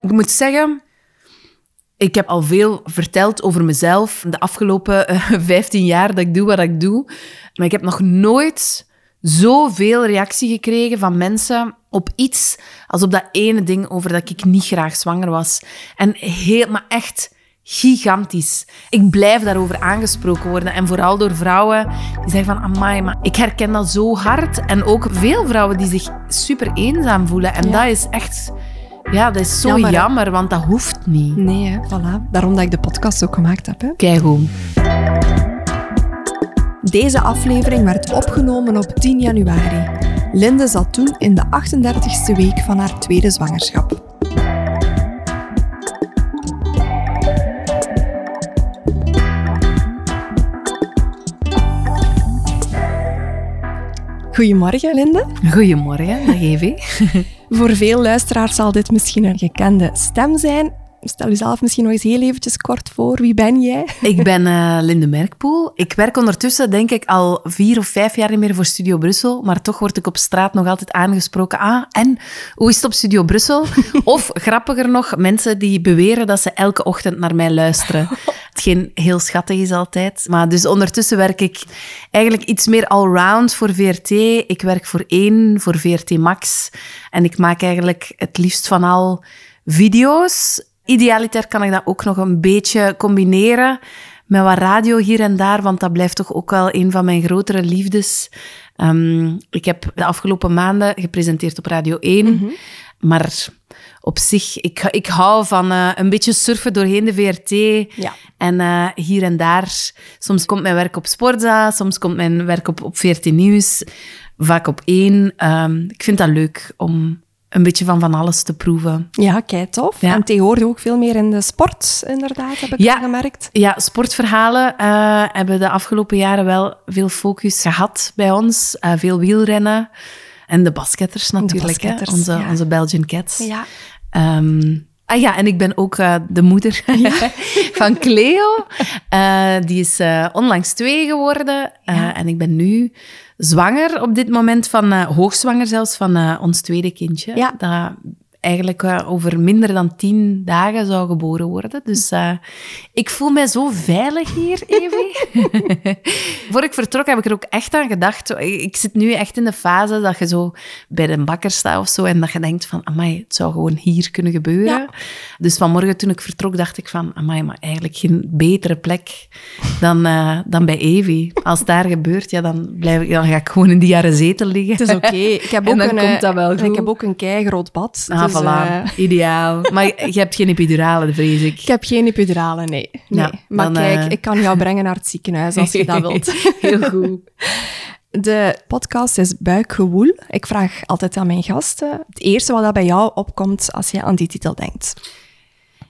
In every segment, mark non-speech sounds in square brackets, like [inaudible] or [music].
Ik moet zeggen, ik heb al veel verteld over mezelf de afgelopen uh, eh, [laughs] 15 jaar dat ik doe wat ik doe. Maar ik heb nog nooit zoveel reactie gekregen van mensen op iets als op dat ene ding over dat ik niet graag zwanger was. En heel, maar echt gigantisch. Ik blijf daarover aangesproken worden. En vooral door vrouwen die zeggen van, amai, maar ik herken dat zo hard. En ook veel vrouwen die zich super eenzaam voelen. En dat is echt... Ja, dat is zo jammer, want dat hoeft niet. Nee, hè, voilà. Daarom dat ik de podcast ook gemaakt heb. Hè. Kijk hoe. Deze aflevering werd opgenomen op 10 januari. Linde zat toen in de 38e week van haar tweede zwangerschap. Goedemorgen, Linde. Goedemorgen, dag Evie. [laughs] Voor veel luisteraars zal dit misschien een gekende stem zijn. Stel jezelf misschien nog eens heel eventjes kort voor. Wie ben jij? Ik ben uh, Linde Merkpoel. Ik werk ondertussen, denk ik, al vier of vijf jaar niet meer voor Studio Brussel. Maar toch word ik op straat nog altijd aangesproken. Ah, en hoe is het op Studio Brussel? [laughs] Of, grappiger nog, mensen die beweren dat ze elke ochtend naar mij luisteren. Hetgeen heel schattig is altijd. Maar dus ondertussen werk ik eigenlijk iets meer allround voor VRT. Ik werk voor één, voor VRT Max. En ik maak eigenlijk het liefst van al video's idealiter kan ik dat ook nog een beetje combineren met wat radio hier en daar, want dat blijft toch ook wel een van mijn grotere liefdes. Um, ik heb de afgelopen maanden gepresenteerd op Radio 1, mm -hmm. maar op zich, ik, ik hou van uh, een beetje surfen doorheen de VRT. Ja. En uh, hier en daar, soms komt mijn werk op Sportza, soms komt mijn werk op, op VRT Nieuws, vaak op één. Um, ik vind dat leuk om een beetje van van alles te proeven. Ja, kijk tof. Ja. En tegenwoordig ook veel meer in de sport, inderdaad, heb ik ja, gemerkt. Ja, sportverhalen uh, hebben de afgelopen jaren wel veel focus gehad bij ons. Uh, veel wielrennen. En de basketters natuurlijk, de basketters, Onze, ja. onze Belgian Cats. Ja. Um, Ah ja, en ik ben ook uh, de moeder [laughs] ja. van Cleo. Uh, die is uh, onlangs twee geworden. Ja. En ik ben nu zwanger op dit moment van, hoogzwanger zelfs, van ons tweede kindje. Ja. Dat eigenlijk uh, over minder dan tien dagen zou geboren worden. Dus uh, ik voel mij zo veilig hier, Evie. [laughs] Voor ik vertrok heb ik er ook echt aan gedacht. Ik zit nu echt in de fase dat je zo bij de bakker staat of zo en dat je denkt van, amai, het zou gewoon hier kunnen gebeuren. Ja. Dus vanmorgen toen ik vertrok dacht ik van, amai, maar eigenlijk geen betere plek dan, uh, dan bij Evie. Als daar gebeurt, ja, dan, blijf ik, dan ga ik gewoon in die jaren zetel liggen. Het is oké. Okay. Ik heb [laughs] ook een, komt dat wel goed. Ik heb ook een keigroot bad. Ah, dus, voilà. Uh... Ideaal. Maar je hebt geen epidurale, vrees ik. Ik heb geen epidurale, nee. nee. Ja, maar dan, kijk, uh... ik kan jou brengen naar het ziekenhuis als je dat wilt. [laughs] Heel goed. De podcast is Buikgewoel. Ik vraag altijd aan mijn gasten het eerste wat dat bij jou opkomt als je aan die titel denkt.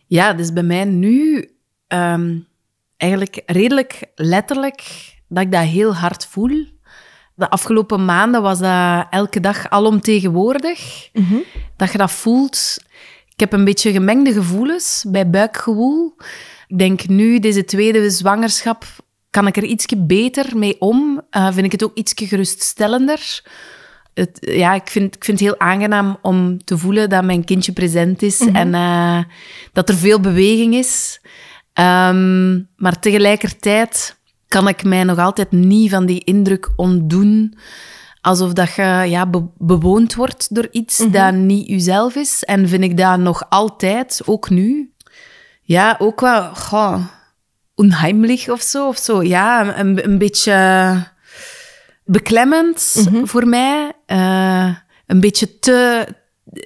Ja, dus bij mij nu um, eigenlijk redelijk letterlijk dat ik dat heel hard voel de afgelopen maanden was dat elke dag alomtegenwoordig. Mm -hmm. Dat je dat voelt. Ik heb een beetje gemengde gevoelens bij buikgewoel. Ik denk nu, deze tweede zwangerschap, kan ik er ietsje beter mee om. Uh, vind ik het ook ietsje geruststellender. Het, ja, ik vind, ik vind het heel aangenaam om te voelen dat mijn kindje present is mm -hmm. en uh, dat er veel beweging is. Um, maar tegelijkertijd kan ik mij nog altijd niet van die indruk ontdoen. Alsof dat je ja, be bewoond wordt door iets mm -hmm. dat niet jezelf is. En vind ik dat nog altijd, ook nu. Ja, ook wel goh, onheimlich of zo. Of zo. Ja, een, een beetje beklemmend mm -hmm. voor mij. Uh, een beetje te,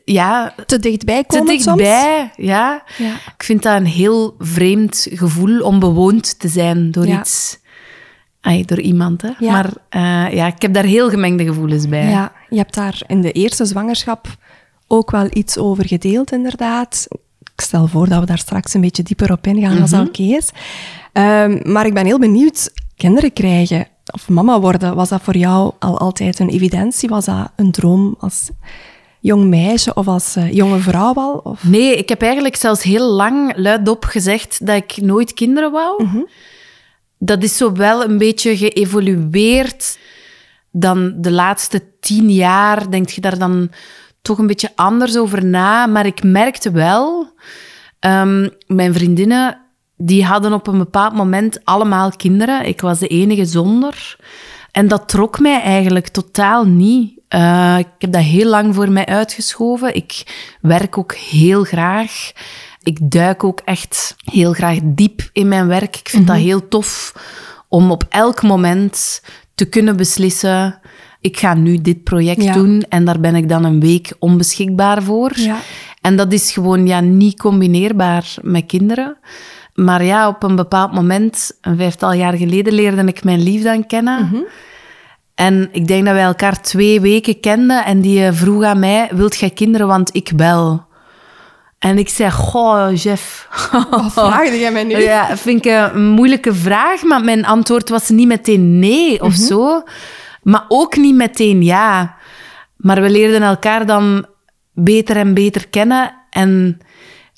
ja, te dichtbij komen Te dichtbij, ja. ja. Ik vind dat een heel vreemd gevoel om bewoond te zijn door ja. iets. Ay, door iemand, hè. Ja. Maar uh, ja, ik heb daar heel gemengde gevoelens bij. Ja, je hebt daar in de eerste zwangerschap ook wel iets over gedeeld, inderdaad. Ik stel voor dat we daar straks een beetje dieper op ingaan, als dat oké okay is. Um, maar ik ben heel benieuwd, kinderen krijgen of mama worden, was dat voor jou al altijd een evidentie? Was dat een droom als jong meisje of als uh, jonge vrouw al? Of? Nee, ik heb eigenlijk zelfs heel lang luidop gezegd dat ik nooit kinderen wou. -hmm dat is zo wel een beetje geëvolueerd. Dan de laatste tien jaar denk je daar dan toch een beetje anders over na. Maar ik merkte wel, ehm, mijn vriendinnen, die hadden op een bepaald moment allemaal kinderen. Ik was de enige zonder. En dat trok mij eigenlijk totaal niet. Uh, ik heb dat heel lang voor mij uitgeschoven. Ik werk ook heel graag. Ik duik ook echt heel graag diep in mijn werk. Ik vind dat heel tof om op elk moment te kunnen beslissen. Ik ga nu dit project doen en daar ben ik dan een week onbeschikbaar voor. Ja. En dat is gewoon ja, niet combineerbaar met kinderen. Maar ja, op een bepaald moment, een vijftal jaar geleden, leerde ik mijn lief dan kennen. Mhm. En ik denk dat wij elkaar twee weken kenden en die eh, vroeg aan mij, wilt jij kinderen, want ik bel. En ik zei, goh, Jeff. Wat vraagde jij mij nu? Ja, vind ik een moeilijke vraag, maar mijn antwoord was niet meteen nee of Mhm. zo. Maar ook niet meteen ja. Maar we leerden elkaar dan beter en beter kennen. En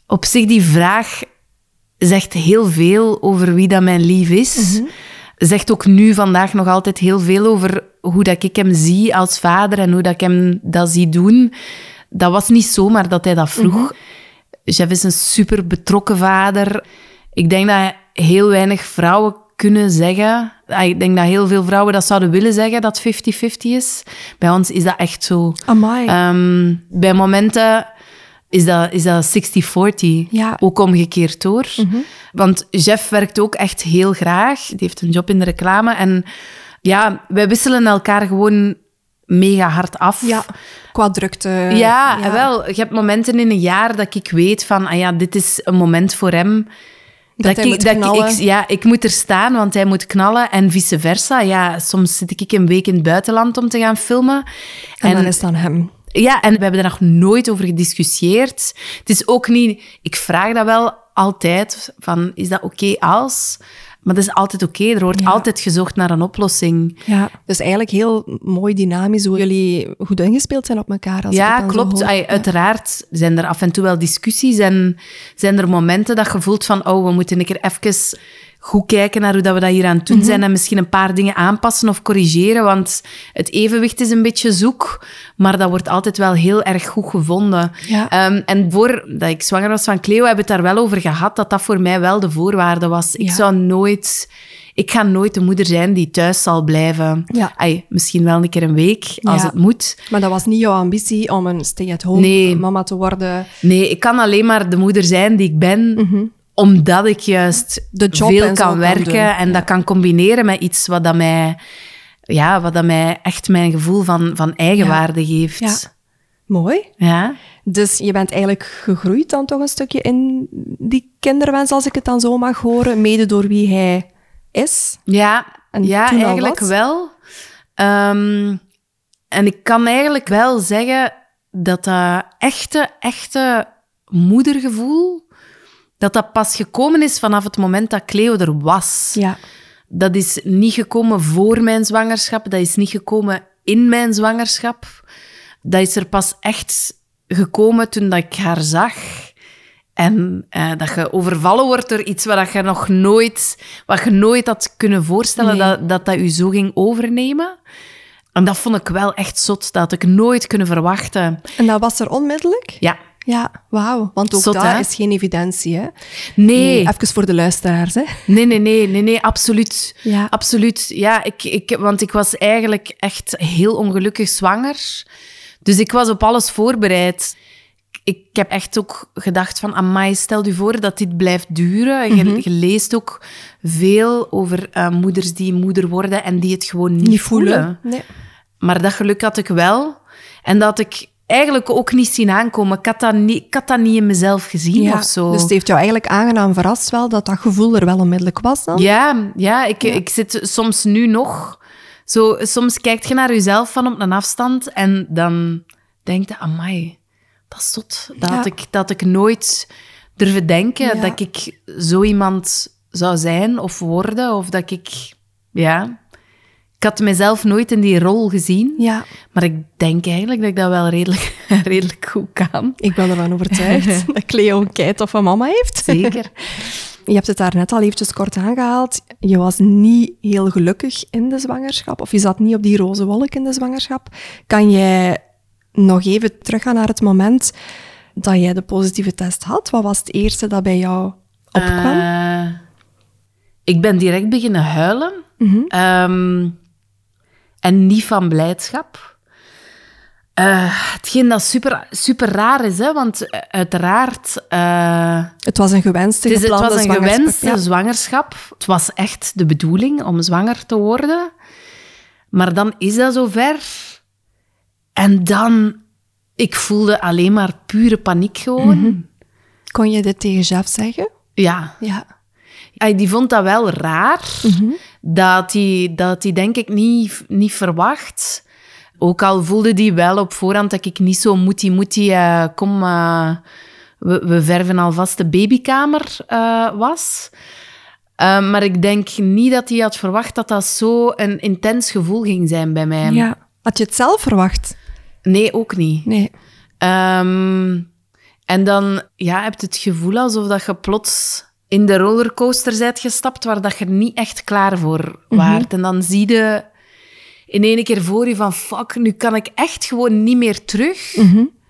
op zich, die vraag zegt heel veel over wie dat mijn lief is. Zegt ook nu vandaag nog altijd heel veel over hoe dat ik hem zie als vader en hoe dat ik hem dat zie doen. Dat was niet zomaar dat hij dat vroeg. Jeff is een super betrokken vader. Ik denk dat heel weinig vrouwen kunnen zeggen. Ah, Ik denk dat heel veel vrouwen dat zouden willen zeggen, dat 50-50 is. Bij ons is dat echt zo. Amai. Ehm, bij momenten is dat, is dat 60-40. Ja. Ook omgekeerd door. Want Jeff werkt ook echt heel graag. Die heeft een job in de reclame. En ja, wij wisselen elkaar gewoon mega hard af. ja, qua drukte. Ja, en wel. Je hebt momenten in een jaar dat ik weet van, ah ja, dit is een moment voor hem. Dat hij ik, moet dat ik, ja, ik moet er staan, want hij moet knallen. En vice versa. Ja, soms zit ik een week in het buitenland om te gaan filmen. En, dan is het aan hem. Ja, en we hebben daar nog nooit over gediscussieerd. Het is ook niet... Ik vraag dat wel altijd, van, is dat oké als... Maar dat is altijd oké. Er wordt Ja. altijd gezocht naar een oplossing. Ja. Dus eigenlijk heel mooi dynamisch hoe jullie goed ingespeeld zijn op elkaar. Als Ja, het dan zo klopt. uiteraard zijn er af en toe wel discussies en zijn er momenten dat je voelt van oh, we moeten een keer even goed kijken naar hoe dat we dat hier aan het doen Mhm. zijn en misschien een paar dingen aanpassen of corrigeren, want het evenwicht is een beetje zoek, maar dat wordt altijd wel heel erg goed gevonden. Ja. Ehm, en voordat ik zwanger was van Cleo, hebben we het daar wel over gehad, dat dat voor mij wel de voorwaarde was. Ik Ja. zou nooit... Ik ga nooit de moeder zijn die thuis zal blijven. Ja. Misschien wel een keer een week, als het moet. Maar dat was niet jouw ambitie om een stay-at-home Nee. mama te worden. Nee, ik kan alleen maar de moeder zijn die ik ben, omdat ik juist. De job veel kan kan werken doen. en dat kan combineren met iets wat dat mij, ja, wat dat mij echt mijn gevoel van, van eigenwaarde geeft. Ja. Mooi. Ja. Dus je bent eigenlijk gegroeid dan toch een stukje in die kinderwens, als ik het dan zo mag horen, mede door wie hij is. Ja, En ja eigenlijk wel. Ehm, en ik kan eigenlijk wel zeggen dat dat echte, echte moedergevoel, dat dat pas gekomen is vanaf het moment dat Cleo er was. Ja. Dat is niet gekomen voor mijn zwangerschap, dat is niet gekomen in mijn zwangerschap. Dat is er pas echt gekomen toen dat ik haar zag. En eh, dat je overvallen wordt door iets wat je nog nooit, wat je nooit had kunnen voorstellen, Nee. dat, dat dat je zo ging overnemen. En dat vond ik wel echt zot. Dat had ik nooit kunnen verwachten. En dat was er onmiddellijk? Ja. Ja, wauw. Want ook Zot, hè? is geen evidentie, hè? Nee. Even voor de luisteraars, hè? Nee, nee, nee, nee, nee, absoluut. Ja. Absoluut. Ja, ik, ik, want ik was eigenlijk echt heel ongelukkig zwanger. Dus ik was op alles voorbereid. Ik heb echt ook gedacht van, amai, stel je voor dat dit blijft duren. Je, je leest ook veel over eh, moeders die moeder worden en die het gewoon niet, voelen. Nee. Maar dat geluk had ik wel. En dat ik eigenlijk ook niet zien aankomen. Ik had dat niet, ik had dat niet in mezelf gezien Ja. of zo. Dus het heeft jou eigenlijk aangenaam verrast wel dat dat gevoel er wel onmiddellijk was dan? Ja, ja, ik, ik zit soms nu nog... Zo, soms kijk je naar jezelf van op een afstand en dan denk je, amai, dat is zot. Dat, Ja. had, ik, dat had ik nooit durven denken, dat ik zo iemand zou zijn of worden. Of dat ik... Ja... Ik had mezelf nooit in die rol gezien. Ja, Maar ik denk eigenlijk dat ik dat wel redelijk, [laughs] redelijk goed kan. ik ben ervan overtuigd [laughs] dat Cleo een of een mama heeft. Zeker. [laughs] Je hebt het daar net al eventjes kort aangehaald. Je was niet heel gelukkig in de zwangerschap, of je zat niet op die roze wolk in de zwangerschap. Kan jij nog even teruggaan naar het moment dat jij de positieve test had. Wat was het eerste dat bij jou opkwam? Eh, ik ben direct beginnen huilen. Ehm, en niet van blijdschap. Eh, hetgeen dat super, super raar is, hè, want eh, uiteraard... eh, het was een gewenste, het, is, het was een zwangerschap. gewenste Ja. zwangerschap. Het was echt de bedoeling om zwanger te worden. Maar dan is dat zover. En dan... Ik voelde alleen maar pure paniek gewoon. Mhm. Kon je dit tegen Jeff zeggen? Ja. Ja. Hij, die vond dat wel raar. Dat hij, dat denk ik niet, niet verwacht. Ook al voelde hij wel op voorhand dat ik niet zo moetie moetie, eh, kom, eh, we, we verven alvast de babykamer eh, was. Maar ik denk niet dat hij had verwacht dat dat zo een intens gevoel ging zijn bij mij. ja. Had je het zelf verwacht? Nee, ook niet. Nee. Ehm, en dan ja, heb je het gevoel alsof dat je plots in de rollercoaster bent gestapt waar dat je er niet echt klaar voor waart. En dan zie je in één keer voor je van fuck, nu kan ik echt gewoon niet meer terug.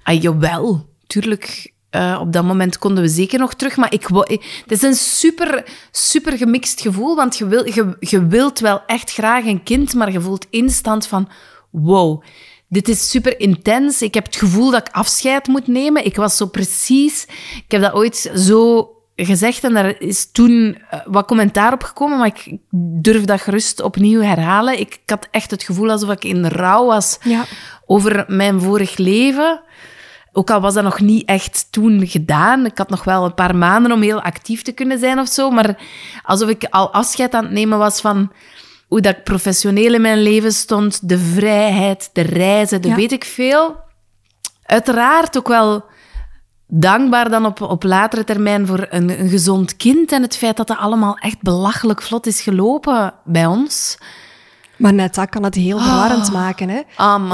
Ah, jawel, tuurlijk. eh, op dat moment konden we zeker nog terug, maar ik- het is een super, super gemixt gevoel, want je, wil, je, je wilt wel echt graag een kind, maar je voelt instant van wow, dit is super intens. Ik heb het gevoel dat ik afscheid moet nemen. Ik was zo precies... Ik heb dat ooit zo gezegd en daar is toen eh, wat commentaar op gekomen, maar ik durf dat gerust opnieuw herhalen. Ik, ik had echt het gevoel alsof ik in rouw was Ja. over mijn vorig leven. Ook al was dat nog niet echt toen gedaan. Ik had nog wel een paar maanden om heel actief te kunnen zijn of zo. Maar alsof ik al afscheid aan het nemen was van hoe dat ik professioneel in mijn leven stond. De vrijheid, de reizen, de Ja. weet ik veel. Uiteraard ook wel dankbaar dan op, op latere termijn voor een, een gezond kind. En het feit dat dat allemaal echt belachelijk vlot is gelopen bij ons. Maar net dat kan het heel verwarrend maken. Hè?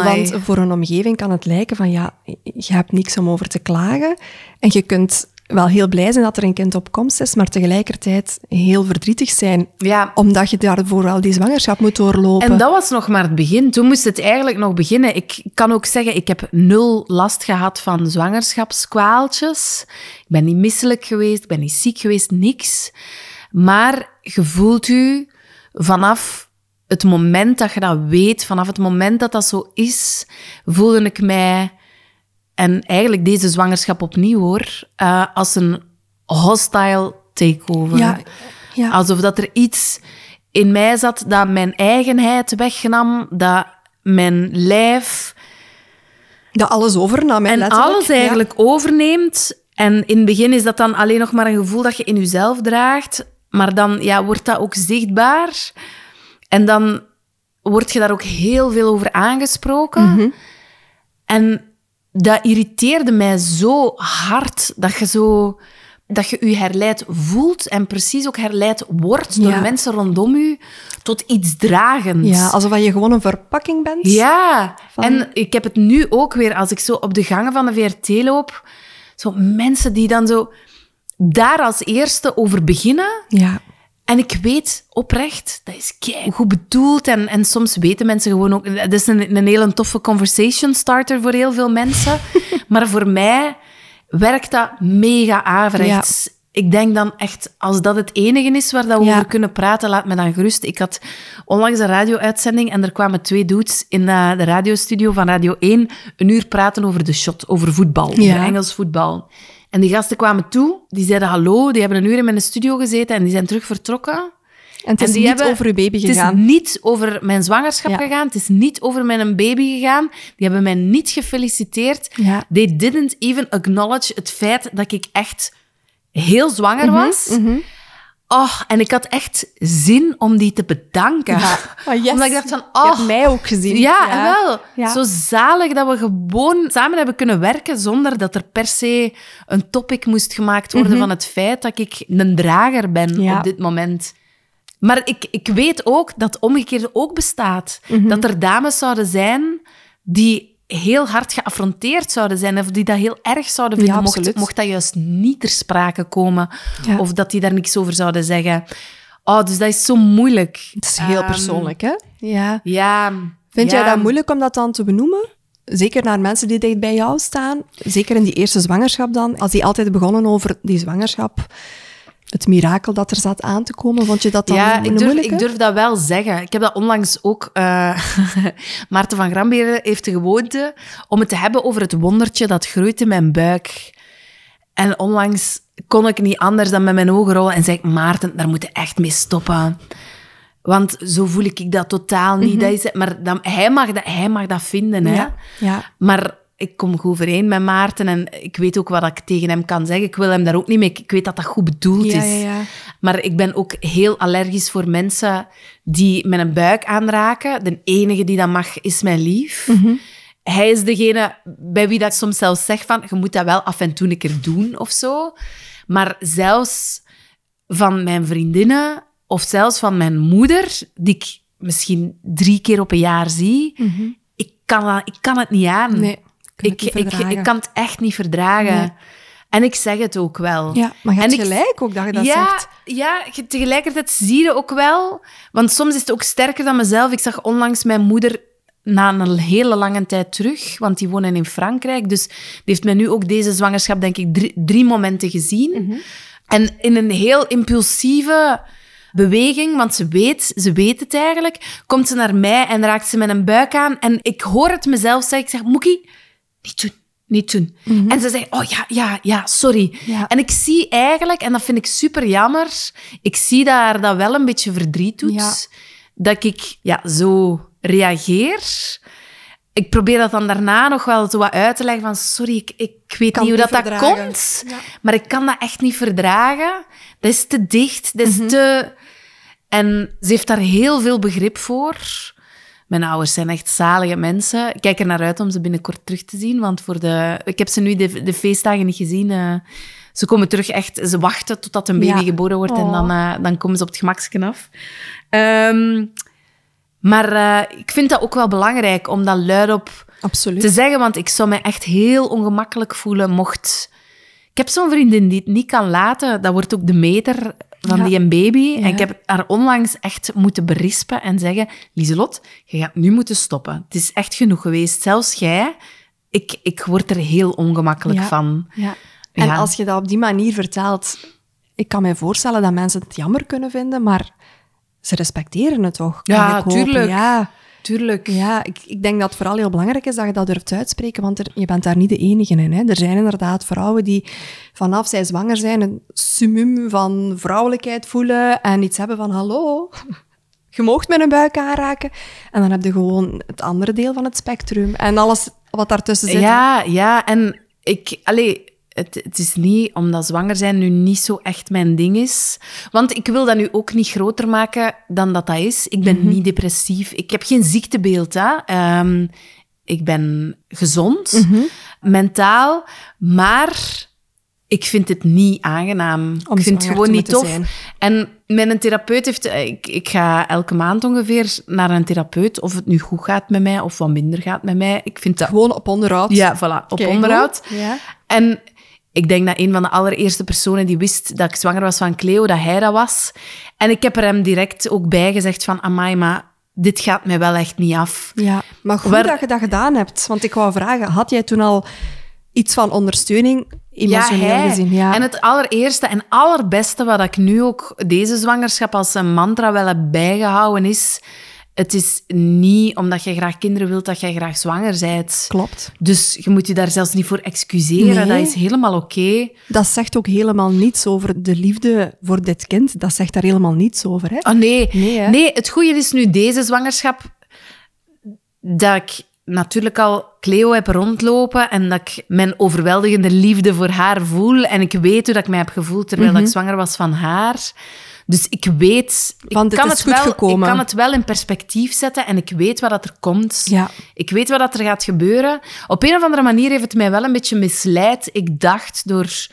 Want voor een omgeving kan het lijken van ja, je hebt niks om over te klagen. En je kunt wel heel blij zijn dat er een kind op komst is, maar tegelijkertijd heel verdrietig zijn. Ja, Omdat je daarvoor wel die zwangerschap moet doorlopen. En dat was nog maar het begin. Toen moest het eigenlijk nog beginnen. Ik kan ook zeggen, ik heb nul last gehad van zwangerschapskwaaltjes. Ik ben niet misselijk geweest, ik ben niet ziek geweest, niks. Maar je voelt u vanaf het moment dat je dat weet, vanaf het moment dat dat zo is, voelde ik mij, en eigenlijk deze zwangerschap opnieuw hoor, eh, als een hostile takeover. ja, ja. Alsof dat er iets in mij zat dat mijn eigenheid wegnam, dat mijn lijf dat alles overnam. hè, en letterlijk. alles Ja. eigenlijk overneemt. En in het begin is dat dan alleen nog maar een gevoel dat je in jezelf draagt. Maar dan ja, wordt dat ook zichtbaar. En dan word je daar ook heel veel over aangesproken. Mhm. En dat irriteerde mij zo hard dat je zo dat je je herleid voelt en precies ook herleid wordt door mensen rondom je tot iets dragends. Ja, alsof je gewoon een verpakking bent. Ja, Van- en ik heb het nu ook weer als ik zo op de gangen van de VRT loop. Zo mensen die dan zo daar als eerste over beginnen. Ja. En ik weet oprecht, dat is kei goed bedoeld. En, en soms weten mensen gewoon ook... Dat is een, een hele toffe conversation starter voor heel veel mensen. [laughs] maar voor mij werkt dat mega averechts. Ik denk dan echt, als dat het enige is waar dat we Ja. over kunnen praten, laat me dan gerust. Ik had onlangs een radio-uitzending en er kwamen twee dudes in eh, de radiostudio van Radio 1 een uur praten over de shot, over voetbal, Ja. over Engels voetbal. En die gasten kwamen toe, die zeiden hallo, die hebben een uur in mijn studio gezeten en die zijn terug vertrokken. En het is En die niet hebben- over uw baby Het gegaan. is niet over mijn zwangerschap Ja. gegaan. Het is niet over mijn baby gegaan. Die hebben mij niet gefeliciteerd. Ja. They didn't even acknowledge het feit dat ik echt heel zwanger Mhm, was. Oh, en ik had echt zin om die te bedanken. Ah, [laughs] yes. Omdat ik dacht van, Je oh, hebt mij ook gezien. ja, wel. Ja. Zo zalig dat we gewoon samen hebben kunnen werken zonder dat er per se een topic moest gemaakt worden van het feit dat ik een drager ben Mhm. Ja. op dit moment. Maar ik, ik weet ook dat het omgekeerde ook bestaat. Mhm. Dat er dames zouden zijn die heel hard geaffronteerd zouden zijn of die dat heel erg zouden vinden, Ja, mocht, mocht dat juist niet ter sprake komen. Ja. Of dat die daar niks over zouden zeggen. Oh, dus dat is zo moeilijk. Het is heel Ehm, persoonlijk, hè? Ja. Ja. Vind jij dat moeilijk om dat dan te benoemen? zeker naar mensen die dicht bij jou staan, zeker in die eerste zwangerschap dan, als die altijd begonnen over die zwangerschap, het mirakel dat er zat aan te komen, vond je dat dan ja, ik durf, ik durf dat wel zeggen. Ik heb dat onlangs ook... eh [laughs] Maarten van Gramberen heeft de gewoonte om het te hebben over het wondertje dat groeit in mijn buik. En onlangs kon ik niet anders dan met mijn ogen rollen en zei ik, Maarten, daar moet je echt mee stoppen. Want zo voel ik dat totaal niet. dat is, maar dan, hij, mag dat, hij mag dat vinden, hè. Mhm. Ja, ja. Maar ik kom goed overeen met Maarten en ik weet ook wat ik tegen hem kan zeggen. Ik wil hem daar ook niet mee... Ik weet dat dat goed bedoeld Ja, is. ja, ja. Maar ik ben ook heel allergisch voor mensen die met een buik aanraken. De enige die dat mag, is mijn lief. Mhm. Hij is degene bij wie dat ik soms zelfs zeg van... Je moet dat wel af en toe een keer doen, of zo. Maar zelfs van mijn vriendinnen... Of zelfs van mijn moeder, die ik misschien drie keer op een jaar zie... Ik, kan ik kan het niet aan. Mhm. Nee, ik, ik, ik kan het echt niet verdragen. Nee. En ik zeg het ook wel. Ja, maar je En hebt ik- gelijk ook dat je dat ja, zegt. Ja, tegelijkertijd zie je ook wel... Want soms is het ook sterker dan mezelf. Ik zag onlangs mijn moeder na een hele lange tijd terug, want die wonen in Frankrijk. Dus die heeft mij nu ook deze zwangerschap, denk ik, drie, drie momenten gezien. Mhm. En in een heel impulsieve beweging, want ze weet, ze weet het eigenlijk, komt ze naar mij en raakt ze met een buik aan. En ik hoor het mezelf zeggen. Ik zeg, Moekie, niet doen. Niet doen. En ze zegt, oh ja, ja, ja, sorry. Mhm. Ja. En ik zie eigenlijk, en dat vind ik super jammer, ik zie dat haar dat wel een beetje verdriet doet, Ja. dat ik ja, zo reageer. Ik probeer dat dan daarna nog wel zo wat uit te leggen van, sorry, ik, ik weet Kan niet hoe dat, dat komt, Ja. maar ik kan dat echt niet verdragen. Dat is te dicht, dat is Mhm. te... En ze heeft daar heel veel begrip voor. Mijn ouders zijn echt zalige mensen. Ik kijk er naar uit om ze binnenkort terug te zien, want voor de... ik heb ze nu de, de feestdagen niet gezien. eh. ze komen terug echt... Ze wachten totdat een baby Ja. geboren wordt en Oh. dan, eh, dan komen ze op het gemaksken af. Ehm, maar eh, ik vind dat ook wel belangrijk om dat luidop Absoluut. te zeggen, want ik zou mij echt heel ongemakkelijk voelen mocht... Ik heb zo'n vriendin die het niet kan laten. Dat wordt ook de meter van Ja. die een baby. En ik heb haar onlangs echt moeten berispen en zeggen... Lieselot, je gaat nu moeten stoppen. Het is echt genoeg geweest. Zelfs jij. Ik, ik word er heel ongemakkelijk van. Ja. En als je dat op die manier vertelt, ik kan me voorstellen dat mensen het jammer kunnen vinden, maar ze respecteren het toch? Ja, hopen. tuurlijk. Ja, Tuurlijk. ja ik, ik denk dat het vooral heel belangrijk is dat je dat durft uitspreken, want er, je bent daar niet de enige in. Hè. Er zijn inderdaad vrouwen die vanaf zij zwanger zijn een summum van vrouwelijkheid voelen en iets hebben van hallo, [laughs] je moogt met een buik aanraken. En dan heb je gewoon het andere deel van het spectrum en alles wat daartussen zit. Ja, ja. En ik... Allee, het, het is niet omdat zwanger zijn nu niet zo echt mijn ding is. Want ik wil dat nu ook niet groter maken dan dat dat is. Ik ben niet depressief. Ik heb geen ziektebeeld. Hè. Ehm, ik ben gezond, mentaal. Maar ik vind het niet aangenaam. Om ik vind het gewoon niet tof. zijn. En mijn therapeut heeft... Ik, ik ga elke maand ongeveer naar een therapeut. Of het nu goed gaat met mij of wat minder gaat met mij. Ik vind dat... Gewoon op onderhoud. Ja, voilà. Op Kijk, onderhoud. Ja. En ik denk dat een van de allereerste personen die wist dat ik zwanger was van Cleo, dat hij dat was. En ik heb er hem direct ook bij gezegd van, amai, maar dit gaat mij wel echt niet af. Ja, maar goed Waar- dat je dat gedaan hebt. Want ik wou vragen, had jij toen al iets van ondersteuning, emotioneel hij. gezien? Ja. En het allereerste en allerbeste wat ik nu ook deze zwangerschap als een mantra wel heb bijgehouden is... Het is niet omdat je graag kinderen wilt dat jij graag zwanger bent. Klopt. Dus je moet je daar zelfs niet voor excuseren. Nee. Dat is helemaal oké. Dat zegt ook helemaal niets over de liefde voor dit kind. Dat zegt daar helemaal niets over. Hè? Oh nee. Nee, hè? nee, het goede is nu deze zwangerschap dat ik natuurlijk al Cleo heb rondlopen en dat ik mijn overweldigende liefde voor haar voel. En ik weet hoe dat ik mij heb gevoeld terwijl Mhm. ik zwanger was van haar. Dus ik weet... Ik, kan het wel, gekomen. ik kan het wel in perspectief zetten en ik weet wat dat er komt. Ja. Ik weet wat dat er gaat gebeuren. Op een of andere manier heeft het mij wel een beetje misleid. Ik dacht door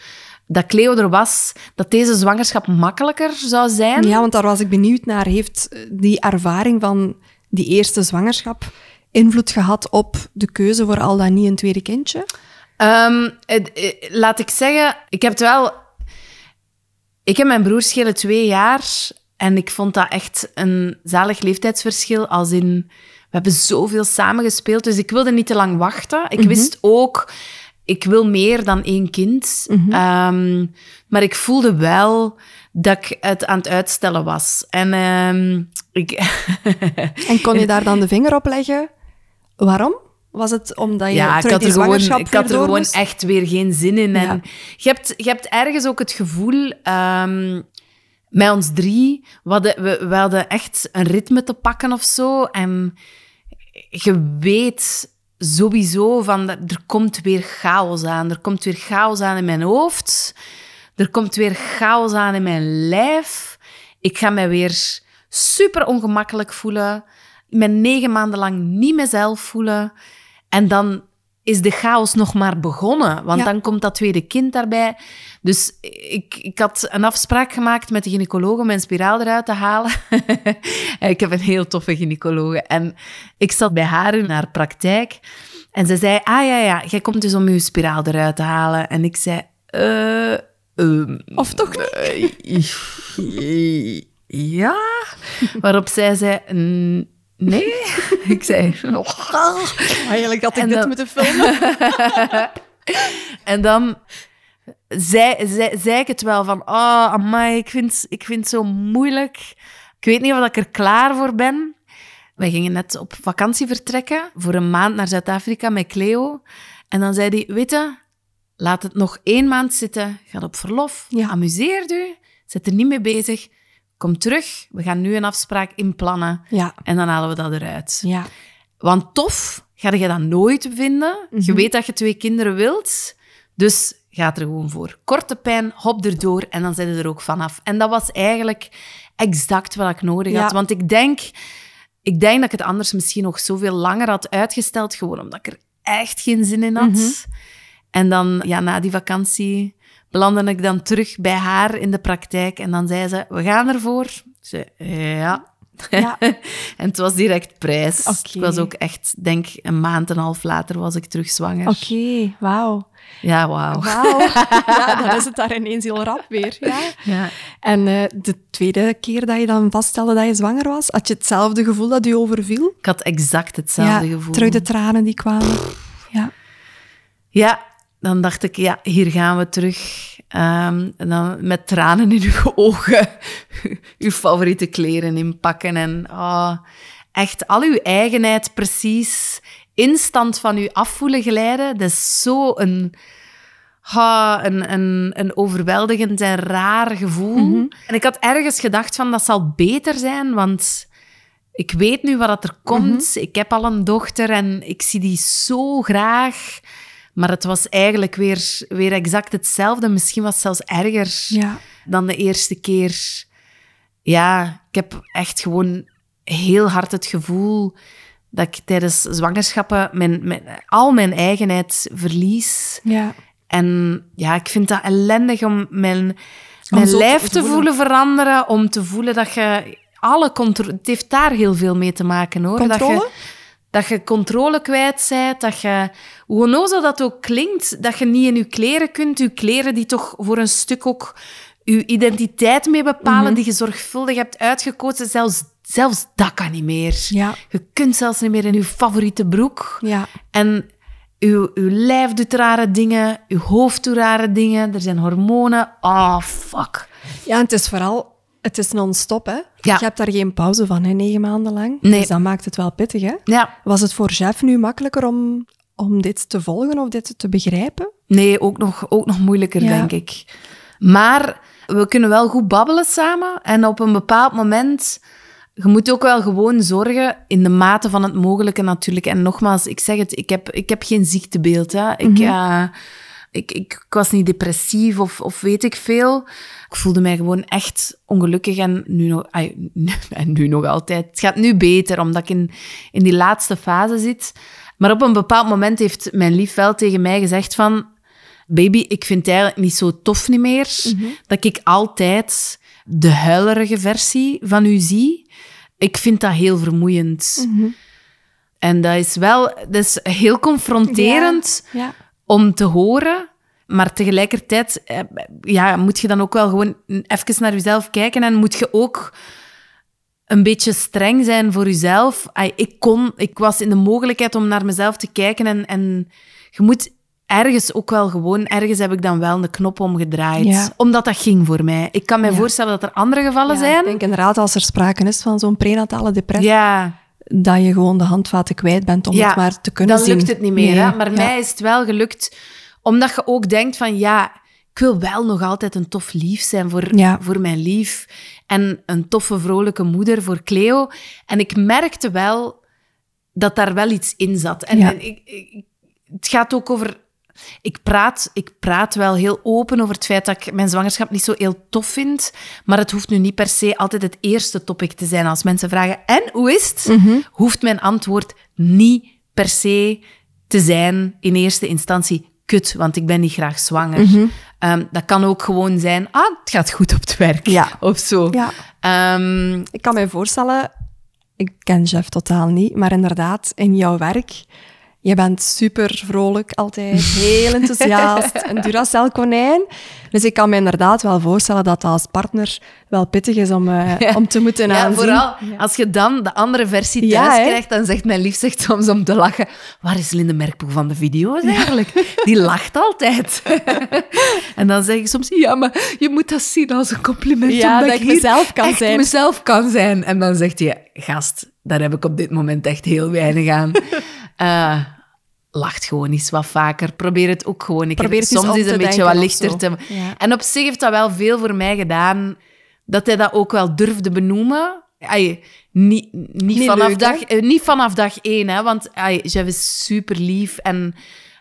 dat Cleo er was, dat deze zwangerschap makkelijker zou zijn. ja, want daar was ik benieuwd naar. Heeft eh, die ervaring van die eerste zwangerschap invloed gehad op de keuze voor al dan niet een tweede kindje? Ehm, eh, laat ik zeggen, ik heb het wel... Ik heb mijn broer schelen twee jaar en ik vond dat echt een zalig leeftijdsverschil. Als in, we hebben zoveel samengespeeld, dus ik wilde niet te lang wachten. Ik Mhm. wist ook, ik wil meer dan één kind. Mhm. Ehm, maar ik voelde wel dat ik het aan het uitstellen was. En ehm, ik... En kon je [laughs] daar dan de vinger op leggen? Waarom? Was het omdat je ja, ik had er gewoon, ik had er gewoon echt weer geen zin in. En Ja. je, hebt, je hebt ergens ook het gevoel, ehm, met ons drie, we hadden, we, we hadden echt een ritme te pakken of zo. En je weet sowieso van, er komt weer chaos aan. Er komt weer chaos aan in mijn hoofd. Er komt weer chaos aan in mijn lijf. Ik ga mij weer super ongemakkelijk voelen. Mijn negen maanden lang niet mezelf voelen. En dan is de chaos nog maar begonnen. Want Ja. dan komt dat tweede kind daarbij. Dus ik, ik had een afspraak gemaakt met de gynaecoloog om mijn spiraal eruit te halen. [laughs] ik heb een heel toffe gynaecologe. En ik zat bij haar in haar praktijk. En ze zei, ah ja, ja, jij komt dus om je spiraal eruit te halen. En ik zei, eh... ehm, Of toch niet? eh, [laughs] ja. Waarop zij zei, "N- nee. [laughs] Ik zei, "Oh." Eigenlijk had ik En dit dan- moeten filmen. [laughs] En dan zei, zei, zei ik het wel van, oh, amai, ik vind, ik vind het zo moeilijk. Ik weet niet of ik er klaar voor ben. Wij gingen net op vakantie vertrekken voor een maand naar Zuid-Afrika met Cleo. En dan zei hij, weet je, laat het nog één maand zitten. Ga op verlof, Ja. amuseer u, zet er niet mee bezig. Kom terug, we gaan nu een afspraak inplannen. Ja, En dan halen we dat eruit. ja. Want tof ga je dat nooit vinden. Je weet dat je twee kinderen wilt. Dus ga er gewoon voor. Korte pijn, hop erdoor en dan zit je er ook vanaf. En dat was eigenlijk exact wat ik nodig had. Want ik denk, ik denk dat ik het anders misschien nog zoveel langer had uitgesteld. Gewoon omdat ik er echt geen zin in had. En dan, ja, na die vakantie belandde ik dan terug bij haar in de praktijk. En dan zei ze, we gaan ervoor. Ik zei, ja. Ja. [laughs] en het was direct prijs. Ik was ook echt, denk een maand en een half later was ik terug zwanger. Oké, wauw. Ja, wauw. Wauw. [laughs] Ja, dan is het daar ineens heel rap weer. Ja. Ja. En eh, de tweede keer dat je dan vaststelde dat je zwanger was, had je hetzelfde gevoel dat je overviel? Ik had exact hetzelfde ja, gevoel. terug de tranen die kwamen. Ja. Ja, dan dacht ik, ja, hier gaan we terug. Ehm, en dan met tranen in uw ogen [laughs] uw favoriete kleren inpakken. En ah, echt al uw eigenheid precies instant van u afvoelen glijden. Dat is zo een, ah, een, een, een overweldigend en raar gevoel. En ik had ergens gedacht van, dat zal beter zijn, want ik weet nu wat er komt. Ik heb al een dochter en ik zie die zo graag. Maar het was eigenlijk weer, weer exact hetzelfde. Misschien was het zelfs erger Ja. dan de eerste keer. Ja, ik heb echt gewoon heel hard het gevoel dat ik tijdens zwangerschappen mijn, mijn, al mijn eigenheid verlies. Ja. En ja, ik vind dat ellendig om mijn, mijn te lijf te voelen. voelen veranderen, om te voelen dat je alle controle... Het heeft daar heel veel mee te maken, hoor. Dat je, dat je controle kwijt bent, dat je... Hoe onnozel dat ook klinkt, dat je niet in je kleren kunt. Je kleren die toch voor een stuk ook je identiteit mee bepalen, Mhm. die je zorgvuldig hebt uitgekozen. Zelfs, zelfs dat kan niet meer. Ja. Je kunt zelfs niet meer in je favoriete broek. Ja. En uw, uw lijf doet rare dingen, uw hoofd doet rare dingen, er zijn hormonen. Ah, fuck. Ja, en het is vooral... Het is non-stop, hè? Ja. Je hebt daar geen pauze van, hè, negen maanden lang. Nee. Dus dat maakt het wel pittig, hè? Ja, Was het voor Jeff nu makkelijker om, om dit te volgen of dit te begrijpen? nee, ook nog, ook nog moeilijker, Ja. denk ik. Maar we kunnen wel goed babbelen samen. En op een bepaald moment... Je moet ook wel gewoon zorgen, in de mate van het mogelijke natuurlijk. En nogmaals, ik zeg het, ik heb, ik heb geen ziektebeeld. Hè. Ik, eh, ik, ik, ik was niet depressief of, of weet ik veel. Ik voelde mij gewoon echt ongelukkig en nu nog, [laughs] en nu nog altijd. Het gaat nu beter, omdat ik in, in die laatste fase zit. Maar op een bepaald moment heeft mijn lief wel tegen mij gezegd van... Baby, ik vind het eigenlijk niet zo tof niet meer dat ik altijd de huilerige versie van u zie. Ik vind dat heel vermoeiend. En dat is wel dat is heel confronterend Ja. om te horen. Maar tegelijkertijd eh, ja, moet je dan ook wel gewoon even naar jezelf kijken en moet je ook een beetje streng zijn voor jezelf. Ik kon, ik was in de mogelijkheid om naar mezelf te kijken en, en je moet ergens ook wel gewoon, ergens heb ik dan wel de knop omgedraaid. Ja. Omdat dat ging voor mij. Ik kan me Ja. voorstellen dat er andere gevallen Ja, zijn. Ik denk inderdaad, als er sprake is van zo'n prenatale depressie, ja, dat je gewoon de handvaten kwijt bent om het maar te kunnen dan zien. lukt het niet meer. Hè? Maar mij is het wel gelukt, omdat je ook denkt van ja, ik wil wel nog altijd een tof lief zijn voor, Ja. voor mijn lief. En een toffe, vrolijke moeder voor Cleo. En ik merkte wel dat daar wel iets in zat. En, Ja. en ik, ik- het gaat ook over... Ik praat, ik praat wel heel open over het feit dat ik mijn zwangerschap niet zo heel tof vind. Maar het hoeft nu niet per se altijd het eerste topic te zijn. Als mensen vragen, en hoe is het? Mhm. Hoeft mijn antwoord niet per se te zijn in eerste instantie kut, want ik ben niet graag zwanger. Mhm. Ehm, dat kan ook gewoon zijn, ah, het gaat goed op het werk. Ja. [laughs] Of zo. Ja. Ehm, Ik kan me voorstellen, ik ken Jeff totaal niet, maar inderdaad, in jouw werk, je bent super vrolijk altijd, heel enthousiast, [laughs] een Duracell-konijn. Dus ik kan me inderdaad wel voorstellen dat dat als partner wel pittig is om, eh, [laughs] om te moeten ja, aanzien. vooral als je dan de andere versie thuis krijgt, dan zegt mijn lief zegt soms om te lachen, waar is Linde Merkpoel van de video's eigenlijk? Die lacht altijd. [laughs] en dan zeg ik soms, ja, maar je moet dat zien als een compliment, Ja, omdat dat ik mezelf kan echt zijn. mezelf kan zijn. En dan zegt hij, gast, daar heb ik op dit moment echt heel weinig aan. Eh, lacht gewoon eens wat vaker. Probeer het ook gewoon keer. Probeer het Soms een beetje wat lichter te... Ja. En op zich heeft dat wel veel voor mij gedaan, dat hij dat ook wel durfde benoemen. Ai, niet, niet, Niet vanaf leuk, dag, eh, niet vanaf dag één, hè, want ai, Jeff is super lief en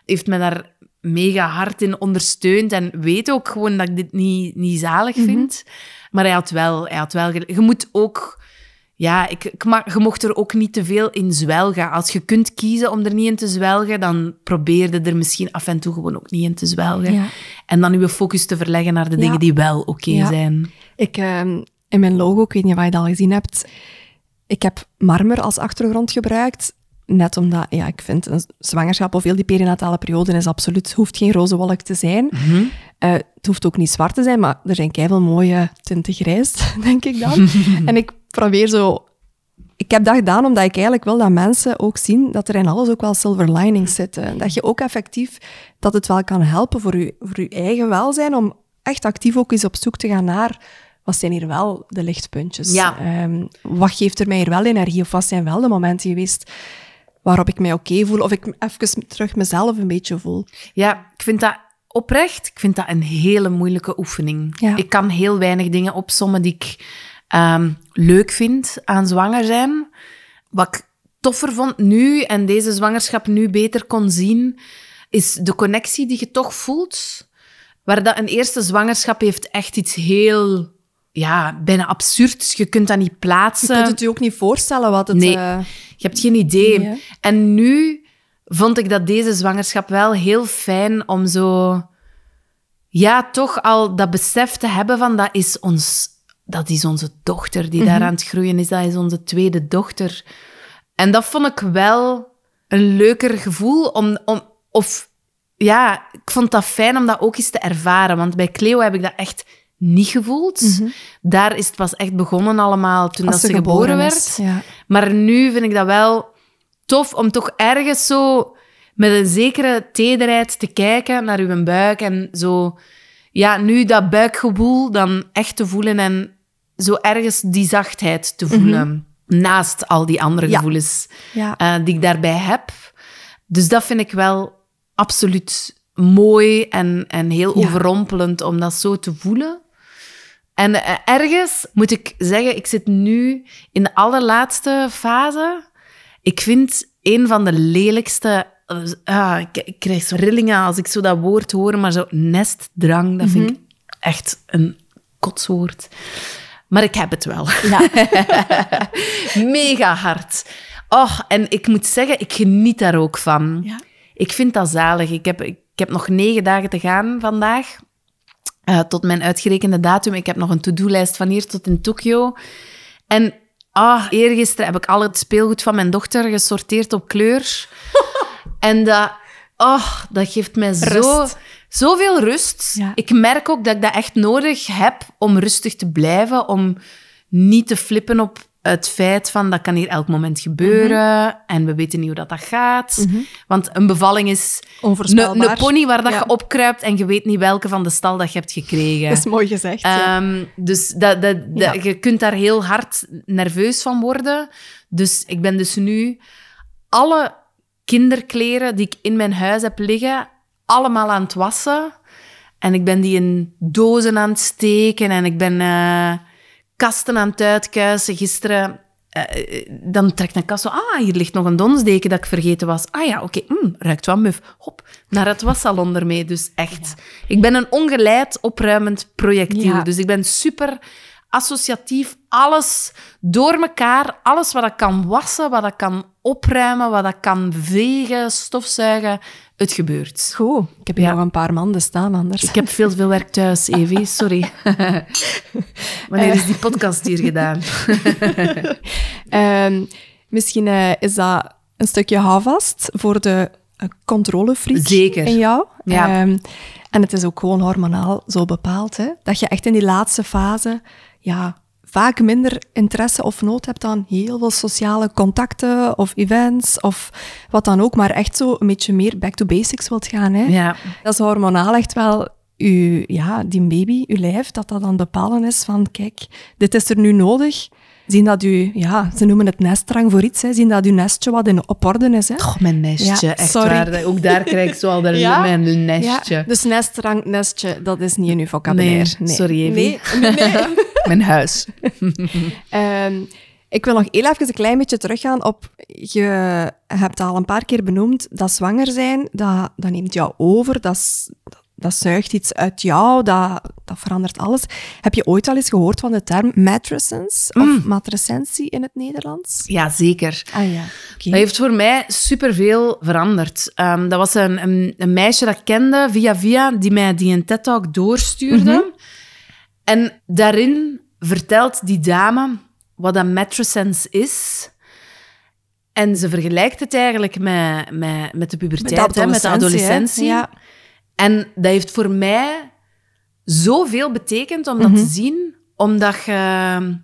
heeft me daar mega hard in ondersteund en weet ook gewoon dat ik dit niet, niet zalig Mhm. vind. Maar hij had wel, hij had wel... Je moet ook... Ja, ik, ik mag, je mocht er ook niet te veel in zwelgen. Als je kunt kiezen om er niet in te zwelgen, dan probeerde er misschien af en toe gewoon ook niet in te zwelgen. Ja. En dan je focus te verleggen naar de Ja. dingen die wel oké Ja. zijn. Ik, ehm, in mijn logo, ik weet niet of je dat al gezien hebt, ik heb marmer als achtergrond gebruikt. Net omdat, ja, ik vind een zwangerschap of heel die perinatale periode is absoluut, hoeft geen roze wolk te zijn. Eh, het hoeft ook niet zwart te zijn, maar er zijn keiveel mooie tinten grijs, [laughs] denk ik dan. [laughs] en ik probeer zo... Ik heb dat gedaan omdat ik eigenlijk wil dat mensen ook zien dat er in alles ook wel silver linings zitten. Dat je ook effectief, dat het wel kan helpen voor je, voor je eigen welzijn, om echt actief ook eens op zoek te gaan naar wat zijn hier wel de lichtpuntjes? Ja. Ehm, wat geeft er mij hier wel energie? Of wat zijn wel de momenten geweest waarop ik mij oké voel? Of ik even terug mezelf een beetje voel? Ja, ik vind dat oprecht, ik vind dat een hele moeilijke oefening. Ja. Ik kan heel weinig dingen opsommen die ik ehm, leuk vind aan zwanger zijn. Wat ik toffer vond nu en deze zwangerschap nu beter kon zien, is de connectie die je toch voelt. Waar dat een eerste zwangerschap heeft echt iets heel, ja, bijna absurds. Je kunt dat niet Je plaatsen. kunt het je ook niet voorstellen wat het... Nee. eh, Je hebt geen idee. Nee, en nu vond ik dat deze zwangerschap wel heel fijn om zo... Ja, toch al dat besef te hebben van dat is, ons, dat is onze dochter die Mhm. daar aan het groeien is. Dat is onze tweede dochter. En dat vond ik wel een leuker gevoel. Om, om, of ja, ik vond dat fijn om dat ook eens te ervaren. Want bij Cleo heb ik dat echt niet gevoeld. Daar is het pas echt begonnen allemaal toen Mhm. als dat ze geboren, werd. is. Ja. Maar nu vind ik dat wel tof om toch ergens zo met een zekere tederheid te kijken naar uw buik en zo, ja, nu dat buikgevoel dan echt te voelen en zo ergens die zachtheid te voelen. Naast al die andere Mhm. Ja. gevoelens Ja. eh, die ik daarbij heb. Dus dat vind ik wel absoluut mooi en, en heel Ja. overrompelend om dat zo te voelen. En eh, ergens moet ik zeggen, ik zit nu in de allerlaatste fase. Ik vind een van de lelijkste. eh, ah, ik, ik krijg zo rillingen als ik zo dat woord hoor, maar zo nestdrang, dat vind ik echt een kotswoord. Maar ik heb het wel. Ja. [laughs] Mega hard. Oh, en ik moet zeggen, ik geniet daar ook van. Ja. Ik vind dat zalig. Ik heb, ik heb nog negen dagen te gaan vandaag. eh, tot mijn uitgerekende datum. Ik heb nog een to-do-lijst van hier tot in Tokio. En ah, eergisteren heb ik al het speelgoed van mijn dochter gesorteerd op kleur. [laughs] en dat, oh, dat geeft mij zo, Rust. zoveel rust. Ja. Ik merk ook dat ik dat echt nodig heb om rustig te blijven, om niet te flippen op het feit van dat kan hier elk moment gebeuren en we weten niet hoe dat, dat gaat. Want een bevalling is een, pony waar dat Ja. je opkruipt en je weet niet welke van de stal dat je hebt gekregen. [laughs] Dat is mooi gezegd. ja. Ehm, dus dat, dat, dat- Ja. je kunt daar heel hard nerveus van worden. Dus ik ben dus nu alle kinderkleren die ik in mijn huis heb liggen, allemaal aan het wassen. En ik ben die in dozen aan het steken en ik ben eh, kasten aan het uitkuisen. Gisteren, eh, eh, dan trekt een kast zo, ah, hier ligt nog een donsdeken dat ik vergeten was. Ah ja, oké, mm, ruikt wel muf. Hop, naar het wassalon ermee. Dus echt, ik ben een ongeleid opruimend projectiel. Ja. Dus ik ben super associatief. Alles door elkaar, alles wat ik kan wassen, wat ik kan opruimen, wat ik kan vegen, stofzuigen, het gebeurt. Goed, ik heb hier Ja. nog een paar manden staan anders. Ik heb veel te veel werk thuis, [laughs] Evie, sorry. [laughs] Wanneer is die podcast hier gedaan? [laughs] Ehm, misschien eh, is dat een stukje houvast voor de controlefreak Zeker. in jou. Ja. Ehm, en het is ook gewoon hormonaal zo bepaald, hè, dat je echt in die laatste fase ja, vaak minder interesse of nood hebt aan heel veel sociale contacten of events of wat dan ook, maar echt zo een beetje meer back to basics wilt gaan. Hè. Ja, Dat is hormonaal echt wel uw, ja, die baby, uw lijf, dat dat dan bepalen is van, kijk, dit is er nu nodig. Zien dat u, ja, ze noemen het nestrang voor iets, hè. zien dat uw nestje wat in, op orde is. Hè. Goh, mijn nestje, Ja, echt sorry. waar. Ook daar krijg ik zo al de [laughs] Ja. mijn nestje. Ja, dus nestrang, nestje, dat is niet in uw vocabulaire. Nee, sorry, Evie. Nee, nee, nee. [laughs] Mijn huis. [laughs] Ehm, ik wil nog heel even een klein beetje teruggaan op... Je hebt al een paar keer benoemd dat zwanger zijn, dat, dat neemt jou over, dat, is- dat, dat zuigt iets uit jou, dat, dat verandert alles. Heb je ooit al eens gehoord van de term matrescence of matrescentie in het Nederlands? Ja, zeker. Ah ja, oké. Dat heeft voor mij superveel veranderd. Ehm, dat was een, een, een meisje dat ik kende via via, die mij die een TED-talk doorstuurde. En daarin vertelt die dame wat een matrescence is. En ze vergelijkt het eigenlijk met, met, met de puberteit, hè, met de adolescentie. Ja. En dat heeft voor mij zoveel betekend om dat te zien, omdat je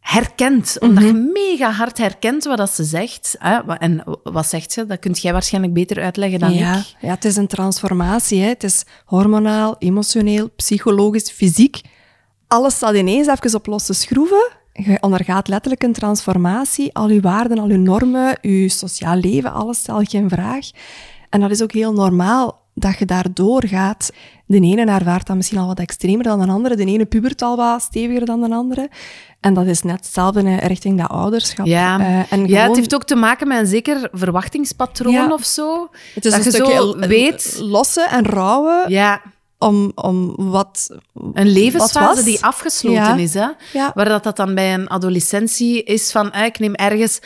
herkent, omdat je mega hard herkent wat dat ze zegt. Hè? En wat zegt ze? Dat kunt jij waarschijnlijk beter uitleggen dan ja, ik. ja, het is een transformatie. Hè. Het is hormonaal, emotioneel, psychologisch, fysiek. Alles staat ineens even op losse schroeven. Je ondergaat letterlijk een transformatie. Al je waarden, al je normen, je sociaal leven, alles stel je in vraag. En dat is ook heel normaal dat je daardoor gaat. De ene ervaart dat misschien al wat extremer dan de andere. De ene pubert al wat steviger dan de andere. En dat is net hetzelfde richting dat ouderschap. Ja, Eh, en ja het heeft ook te maken met een zeker verwachtingspatroon Ja. of zo. het is dat een je zo weet... lossen en rouwen Ja, om, om wat... een levensfase die afgesloten Ja. is. Hè? Waar dat, dat dan bij een adolescentie is van, eh, ik neem ergens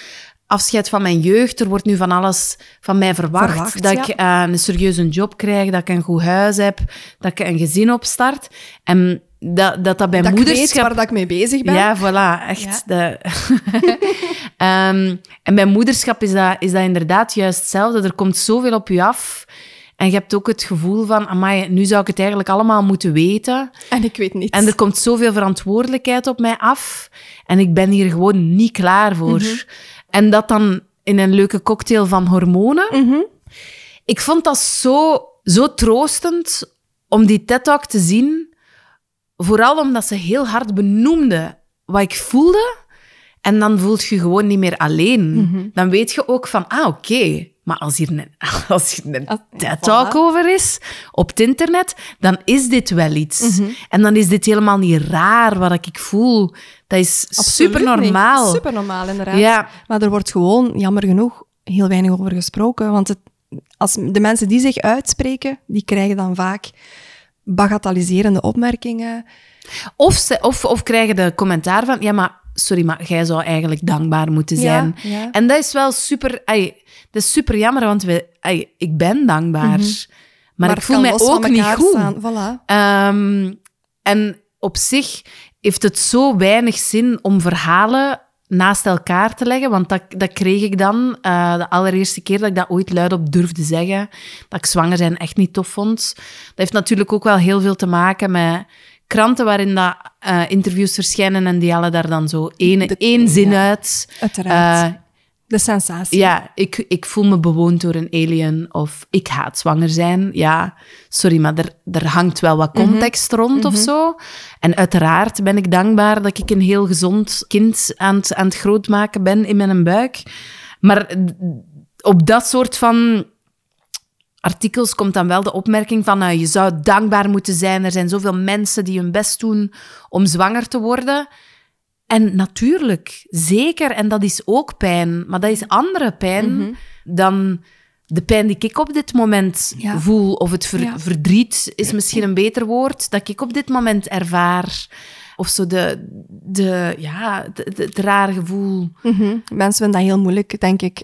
afscheid van mijn jeugd. Er wordt nu van alles van mij verwacht. Verwacht, dat ja. ik eh, een serieuze job krijg, dat ik een goed huis heb, dat ik een gezin opstart. En dat dat, dat bij dat ik moederschap... waar dat ik mee bezig ben. Ja, voilà, echt. De... [laughs] Ehm, en bij moederschap is dat, is dat inderdaad juist hetzelfde. Er komt zoveel op je af. En je hebt ook het gevoel van, amai, nu zou ik het eigenlijk allemaal moeten weten. En ik weet niet. En er komt zoveel verantwoordelijkheid op mij af. En ik ben hier gewoon niet klaar voor. Mhm. En dat dan in een leuke cocktail van hormonen. Mhm. Ik vond dat zo, zo troostend om die TED-talk te zien. Vooral omdat ze heel hard benoemde wat ik voelde. En dan voelt je gewoon niet meer alleen. Mhm. Dan weet je ook van, ah, oké. Maar als hier een, [laughs] als hier een Ah, TED-talk voilà. over is op het internet, dan is dit wel iets. Mhm. En dan is dit helemaal niet raar wat ik voel. Dat is super normaal. Super normaal, inderdaad. Ja. Maar er wordt gewoon, jammer genoeg, heel weinig over gesproken. Want het, als de mensen die zich uitspreken, die krijgen dan vaak bagatelliserende opmerkingen. Of, ze, of, of krijgen de commentaar van, ja, maar sorry, maar jij zou eigenlijk dankbaar moeten zijn. Ja, ja. En dat is wel super, dat is super jammer, want we, ik ben dankbaar. Maar, ik voel mij ook niet goed. Voilà. Ehm, en op zich heeft het zo weinig zin om verhalen naast elkaar te leggen, want dat, dat kreeg ik dan eh, de allereerste keer dat ik dat ooit luidop durfde zeggen, dat ik zwanger zijn echt niet tof vond. Dat heeft natuurlijk ook wel heel veel te maken met kranten waarin dat, eh, interviews verschijnen en die halen daar dan zo één, De- één zin ja, uit. Uiteraard. Eh, de sensatie. ja, ik, ik voel me bewoond door een alien of ik haat zwanger zijn. Ja, sorry, maar er, er hangt wel wat context rond of zo. En uiteraard ben ik dankbaar dat ik een heel gezond kind aan het, aan het grootmaken ben in mijn buik. Maar op dat soort van artikels komt dan wel de opmerking van nou, je zou dankbaar moeten zijn. Er zijn zoveel mensen die hun best doen om zwanger te worden. En natuurlijk, zeker. En dat is ook pijn. Maar dat is andere pijn dan de pijn die ik op dit moment Ja. voel. Of het ver- Ja. verdriet is misschien een beter woord. Dat ik op dit moment ervaar. Of zo de, de, ja, de- de- het rare gevoel. Mhm. Mensen vinden dat heel moeilijk, denk ik,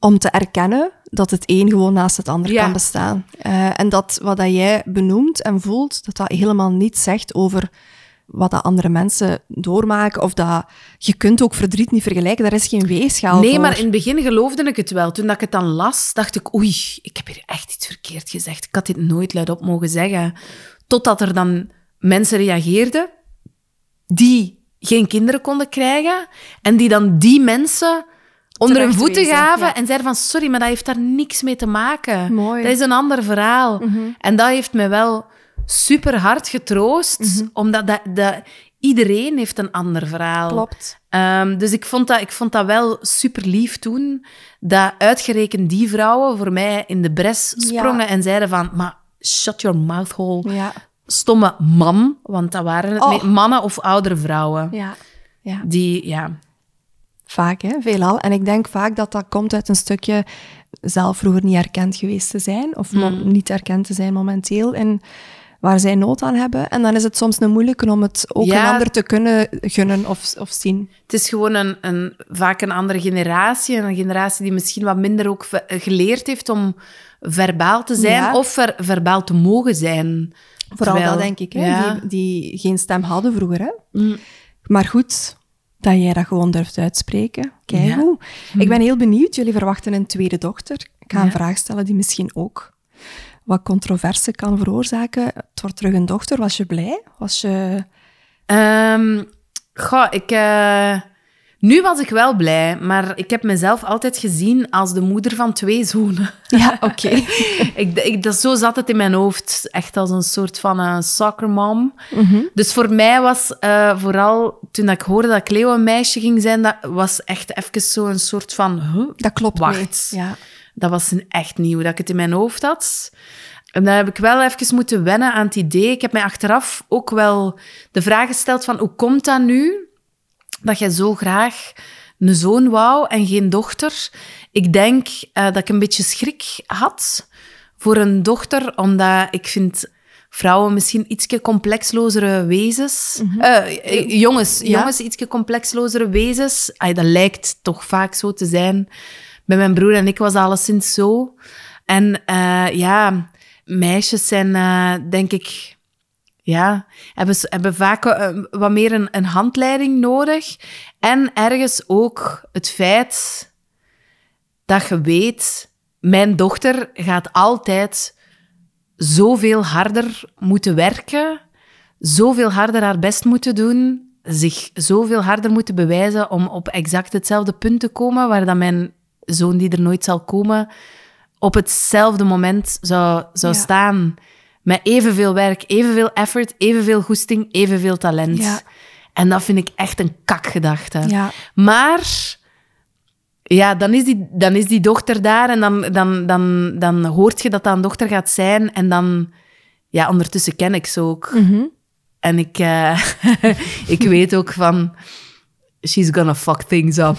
om te erkennen dat het een gewoon naast het ander Ja. kan bestaan. Eh, en dat wat dat jij benoemt en voelt, dat dat helemaal niet zegt over wat dat andere mensen doormaken. Of dat je kunt ook verdriet niet vergelijken. Daar is geen weegschaal Nee, voor. maar in het begin geloofde ik het wel. Toen dat ik het dan las, dacht ik, oei, ik heb hier echt iets verkeerd gezegd. Ik had dit nooit luidop mogen zeggen. Totdat er dan mensen reageerden die geen kinderen konden krijgen en die dan die mensen onder hun voeten gaven ja. en zeiden van, sorry, maar dat heeft daar niks mee te maken. Mooi. Dat is een ander verhaal. En dat heeft mij wel super hard getroost, omdat dat, dat, iedereen heeft een ander verhaal. Klopt. Ehm, dus ik vond, dat, ik vond dat wel super lief toen, dat uitgerekend die vrouwen voor mij in de bres sprongen Ja. en zeiden van, maar shut your mouth hole, Ja. stomme man, want dat waren het Oh. mannen of oudere vrouwen. Ja. ja. Die, ja, Vaak, hè? veelal. En ik denk vaak dat dat komt uit een stukje zelf vroeger niet erkend geweest te zijn, of Mm. niet erkend te zijn momenteel, en waar zij nood aan hebben. En dan is het soms een moeilijke om het ook Ja. een ander te kunnen gunnen of, of zien. Het is gewoon een, een, vaak een andere generatie. Een generatie die misschien wat minder ook geleerd heeft om verbaal te zijn Ja. of ver- verbaal te mogen zijn. Vooral Terwijl- dat, denk ik, hè? Ja. Die, die geen stem hadden vroeger. Hè? Mm. Maar goed, dat jij dat gewoon durft uitspreken. Kijk hoe. Ik ben heel benieuwd. Jullie verwachten een tweede dochter. Ik ga een vraag stellen die misschien ook wat controverse kan veroorzaken. Het wordt terug een dochter. Was je blij? Was je... Goh, ik, eh, nu was ik wel blij, maar ik heb mezelf altijd gezien als de moeder van twee zonen. Ja, [laughs] oké. ik, ik, dat, zo zat het in mijn hoofd, echt als een soort van een soccer mom. Mhm. Dus voor mij was eh, vooral, toen ik hoorde dat Cleo een meisje ging zijn, dat was echt even zo'n soort van... huh? Dat klopt Wacht. mee. Ja. Dat was een echt nieuw, dat ik het in mijn hoofd had. En dan heb ik wel even moeten wennen aan het idee. Ik heb mij achteraf ook wel de vraag gesteld van hoe komt dat nu dat jij zo graag een zoon wou en geen dochter? Ik denk eh, dat ik een beetje schrik had voor een dochter, omdat ik vind vrouwen misschien ietsje complexlozere wezens. Eh, eh, jongens, Ja. jongens ietsje complexlozere wezens. Ay, dat lijkt toch vaak zo te zijn. Bij mijn broer en ik was alleszins zo. En eh, ja, meisjes zijn, eh, denk ik, ja, hebben, hebben vaak eh, wat meer een, een handleiding nodig. En ergens ook het feit dat je weet, mijn dochter gaat altijd zoveel harder moeten werken, zoveel harder haar best moeten doen, zich zoveel harder moeten bewijzen om op exact hetzelfde punt te komen waar dat mijn zoon, die er nooit zal komen, op hetzelfde moment zou, zou Ja. staan. Met evenveel werk, evenveel effort, evenveel goesting, evenveel talent. Ja. En dat vind ik echt een kakgedachte. Ja. Maar ja, dan is die, dan is die dochter daar en dan, dan, dan, dan hoort je dat dat een dochter gaat zijn. En dan, ja, ondertussen ken ik ze ook. Mhm. En ik, eh, [laughs] ik weet ook van, she's gonna fuck things up.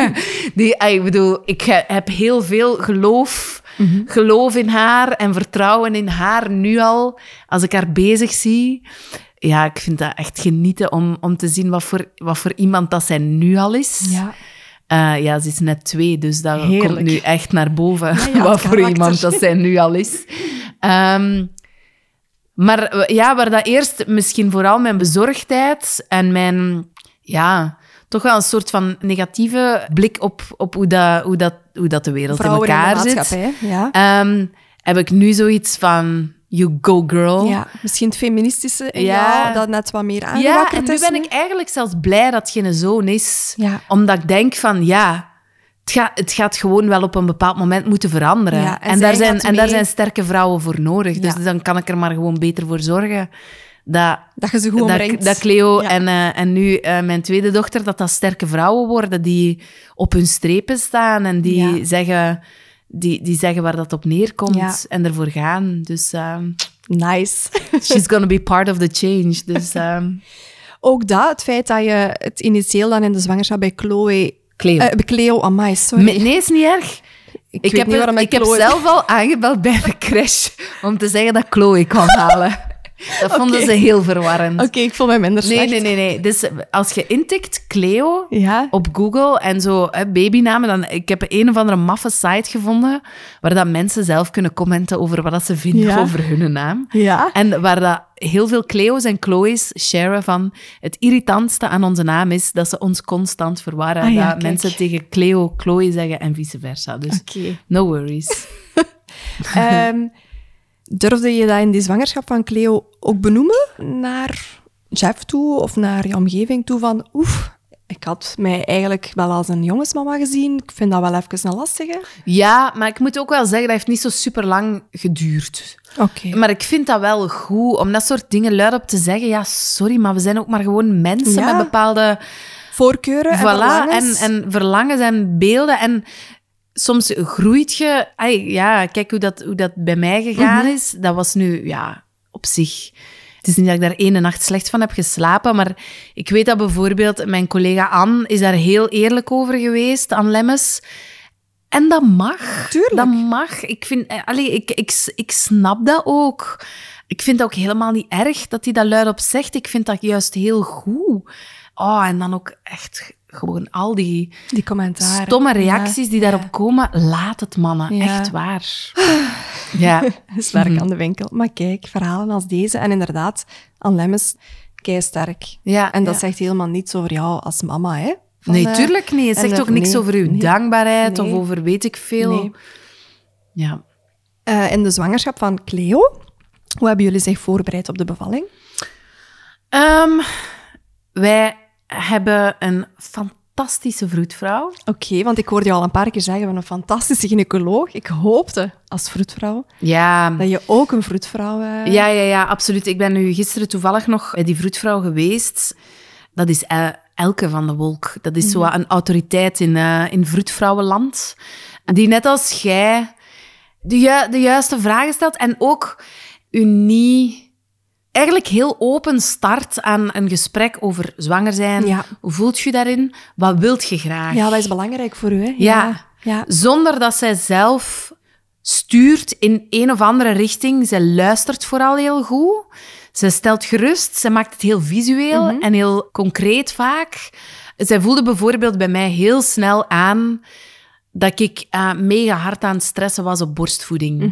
[laughs] die, ik bedoel, ik he- heb heel veel geloof, geloof in haar en vertrouwen in haar nu al. Als ik haar bezig zie, ja, ik vind dat echt genieten om, om te zien wat voor, wat voor iemand dat zij nu al is. Ja. Eh, ja, ze is net twee, dus dat Heerlijk. komt nu echt naar boven. Ja, ja, [laughs] wat voor karakter. iemand dat zij nu al is. Ehm, maar ja, waar dat eerst misschien vooral mijn bezorgdheid en mijn, ja, toch wel een soort van negatieve blik op, op hoe, dat, hoe, dat, hoe dat de wereld Vrouwen in in de elkaar zit. maatschappij. Ja. Ehm, heb ik nu zoiets van, You go, girl. Ja, misschien het feministische in Ja. dat net wat meer Ja, aangewakkerd en nu ben ik eigenlijk zelfs blij dat het geen zoon is. Ja. Omdat ik denk van, ja, het gaat, het gaat gewoon wel op een bepaald moment moeten veranderen. Ja, en daar zijn, en daar zijn sterke vrouwen voor nodig. Ja. Dus dan kan ik er maar gewoon beter voor zorgen dat, Dat je ze goed dat, Cleo Ja. en, eh, en nu eh, mijn tweede dochter, dat dat sterke vrouwen worden die op hun strepen staan en die, Ja. zeggen, die, die zeggen waar dat op neerkomt Ja. en ervoor gaan. Dus ehm, Nice. [laughs] she's gonna be part of the change. Dus [laughs] ehm, Ook dat, het feit dat je het initieel dan in de zwangerschap bij Chloe... Cleo. eh, bij Cleo, amai, sorry. Me- Nee, is niet erg. Ik, heb, ik heb zelf al aangebeld bij de crash om te zeggen dat Chloe kwam halen. [laughs] Dat vonden ze heel verwarrend. Oké, ik voel mij minder Nee, slecht. nee, nee, nee. Dus als je intikt Cleo Ja. op Google en zo hè, babynamen, dan ik heb een of andere maffe site gevonden waar dat mensen zelf kunnen commenten over wat dat ze vinden Ja. over hun naam. Ja. En waar dat heel veel Cleo's en Chloe's sharen van het irritantste aan onze naam is dat ze ons constant verwarren. Ah ja, dat kijk. mensen tegen Cleo Chloe zeggen en vice versa. Dus no worries. [laughs] [laughs] Ehm, durfde je dat in die zwangerschap van Cleo ook benoemen naar Jeff toe of naar je omgeving toe van oef, ik had mij eigenlijk wel als een jongensmama gezien. Ik vind dat wel even een lastige. Ja, maar ik moet ook wel zeggen, dat heeft niet zo super lang geduurd. Oké. Maar ik vind dat wel goed om dat soort dingen luidop te zeggen. Ja, sorry, maar we zijn ook maar gewoon mensen Ja. met bepaalde Voorkeuren en voilà, en, verlangens. en verlangens en beelden. En soms groeit je... Ai, ja, kijk hoe dat, hoe dat bij mij gegaan Mhm. is. Dat was nu, ja, op zich... Het is niet dat ik daar ene nacht slecht van heb geslapen, maar ik weet dat bijvoorbeeld mijn collega Anne is daar heel eerlijk over geweest, Anne Lemmes. En dat mag. Tuurlijk. Dat mag. Ik, vind, eh, allee, ik, ik, ik snap dat ook. Ik vind het ook helemaal niet erg dat hij dat luidop zegt. Ik vind dat juist heel goed. Oh, en dan ook echt gewoon al die die commentaren. stomme reacties Ja, die daarop komen. Laat het, mannen. Ja. Echt waar. [sighs] Ja. [laughs] Is werk aan de winkel. Maar kijk, verhalen als deze. En inderdaad, Anne Lemmens, sterk. Ja, En dat ja. zegt helemaal niets over jou als mama, hè? Van, Nee, eh, tuurlijk niet. Het zegt ook niks nee, over uw nee. dankbaarheid Nee. of over weet ik veel. Ja. Eh, in de zwangerschap van Cleo, hoe hebben jullie zich voorbereid op de bevalling? Ehm, wij hebben een fantastische vroedvrouw. Oké, want ik hoorde je al een paar keer zeggen van een fantastische gynaecoloog. Ik hoopte als vroedvrouw Ja, dat je ook een vroedvrouw... eh, Ja, ja, ja, absoluut. Ik ben nu gisteren toevallig nog bij die vroedvrouw geweest. Dat is eh, Elke van de Wolk. Dat is zo wat een autoriteit in, eh, in vroedvrouwenland. Die net als jij de, ju- de juiste vragen stelt en ook u niet... Eigenlijk heel open start aan een gesprek over zwanger zijn. Ja. Hoe voelt je daarin? Wat wilt je graag? Ja, dat is belangrijk voor u, hè? Ja. ja. Zonder dat zij zelf stuurt in een of andere richting. Zij luistert vooral heel goed. Ze stelt gerust. Ze maakt het heel visueel en heel concreet vaak. Zij voelde bijvoorbeeld bij mij heel snel aan dat ik eh, mega hard aan het stressen was op borstvoeding.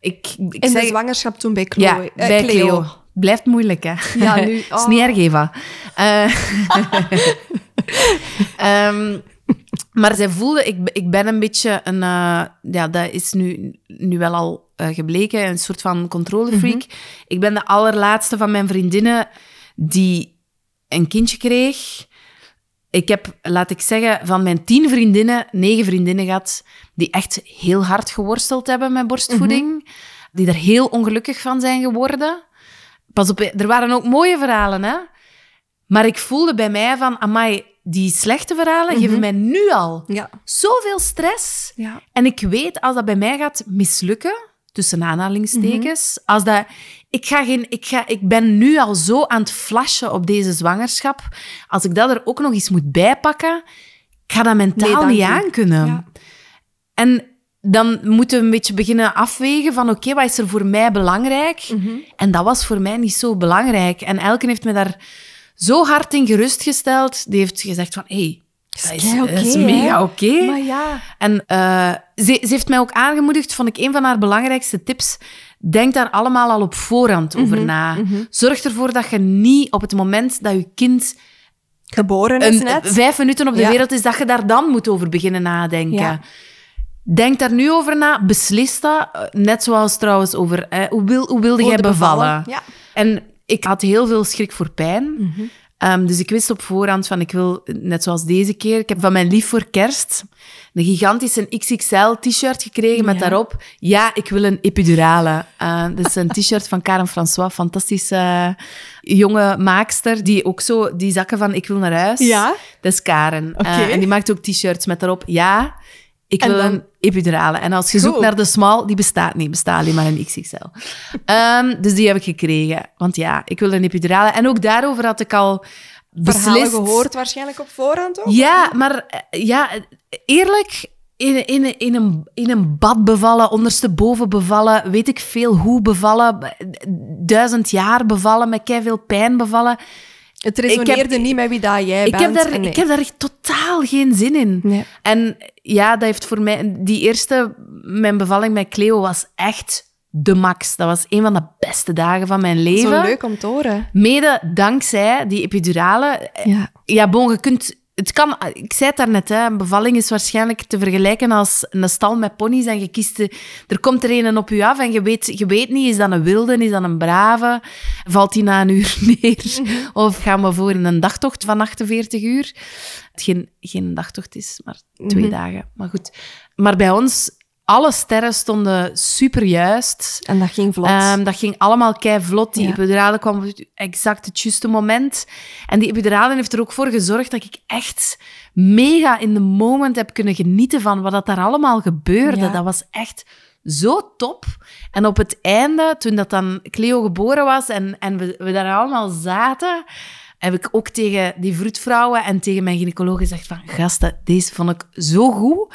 Ik, ik In zeg, de zwangerschap toen bij Chloe. ja, eh, bij Cleo. Cleo. Blijft moeilijk, hè? Ja, nu- [laughs] is niet oh. erg, Eva. [laughs] Ehm, maar zij voelde, ik, ik ben een beetje een... eh, ja, dat is nu, nu wel al eh, gebleken, een soort van controlefreak. Ik ben de allerlaatste van mijn vriendinnen die een kindje kreeg. Ik heb, laat ik zeggen, van mijn tien vriendinnen, negen vriendinnen gehad die echt heel hard geworsteld hebben met borstvoeding. Die er heel ongelukkig van zijn geworden. Pas op, er waren ook mooie verhalen, hè. Maar ik voelde bij mij van, amai, die slechte verhalen geven mij nu al Ja. zoveel stress. Ja. En ik weet, als dat bij mij gaat mislukken, tussen aanhalingstekens, als dat... Ik, ga geen, ik, ga, ik ben nu al zo aan het flashen op deze zwangerschap. Als ik dat er ook nog eens moet bijpakken, ik ga dat mentaal Nee, niet u. aankunnen. Ja. En dan moeten we een beetje beginnen afwegen van oké, wat is er voor mij belangrijk? Mhm. En dat was voor mij niet zo belangrijk. En Elke heeft me daar zo hard in gerustgesteld. Die heeft gezegd van, hé, hey, dat is, kei dat is oké, mega oké. Maar ja. En eh, ze, ze heeft mij ook aangemoedigd, vond ik een van haar belangrijkste tips. Denk daar allemaal al op voorhand over Mhm, na. Zorg ervoor dat je niet op het moment dat je kind Geboren is een, net. vijf minuten op de Ja. wereld is, dat je daar dan moet over beginnen nadenken. Ja. Denk daar nu over na, beslis dat. Eh, Net zoals trouwens over hoe, wil, hoe wilde jij bevallen? Ja. En ik had heel veel schrik voor pijn. Ehm, dus ik wist op voorhand van, ik wil, net zoals deze keer, ik heb van mijn lief voor kerst een gigantische XXL-t-shirt gekregen met Ja. daarop, ja, ik wil een epidurale. Uh, dat is een t-shirt van Karen François, fantastische jonge maakster, die ook zo, die zakken van, ik wil naar huis. Ja? Dat is Karen. Eh, en die maakt ook t-shirts met daarop, ja, ik En wil dan- een epidurale. En als je zoekt naar de small, die bestaat niet, bestaat alleen maar een XXL. Ehm, dus die heb ik gekregen. Want ja, ik wil een epidurale. En ook daarover had ik al Verhalen beslist. gehoord waarschijnlijk op voorhand ook? Ja, maar eh, ja, eerlijk, in, in, in, een, in een bad bevallen, ondersteboven bevallen, weet ik veel hoe bevallen, duizend jaar bevallen, met veel pijn bevallen. Het resoneerde niet met wie dat jij Ik bent. heb, daar, en nee. ik heb daar echt totaal geen zin in. Nee. En ja, dat heeft voor mij... Die eerste, mijn bevalling met Cleo was echt de max. Dat was een van de beste dagen van mijn leven. Zo leuk om te horen. Mede dankzij die epidurale. Ja. Ja, bon, je kunt... Het kan, ik zei het daarnet, hè, een bevalling is waarschijnlijk te vergelijken als een stal met ponies en je kiest... de- er komt er een op je af en je weet, je weet niet, is dat een wilde, is dat een brave? Valt die na een uur [laughs] neer? Of gaan we voor een dagtocht van 48 uur? Het geen, geen dagtocht is, maar twee Mhm. dagen. Maar goed. Maar bij ons, alle sterren stonden super juist. En dat ging vlot. Ehm, dat ging allemaal kei vlot. Die Ja. epidurale kwam op het exact het juiste moment. En die epidurale heeft er ook voor gezorgd dat ik echt mega in de moment heb kunnen genieten van wat dat daar allemaal gebeurde. Ja. Dat was echt zo top. En op het einde, toen dat dan Cleo geboren was en, en we, we daar allemaal zaten, heb ik ook tegen die vroedvrouwen en tegen mijn gynaecoloog gezegd van, gasten, deze vond ik zo goed.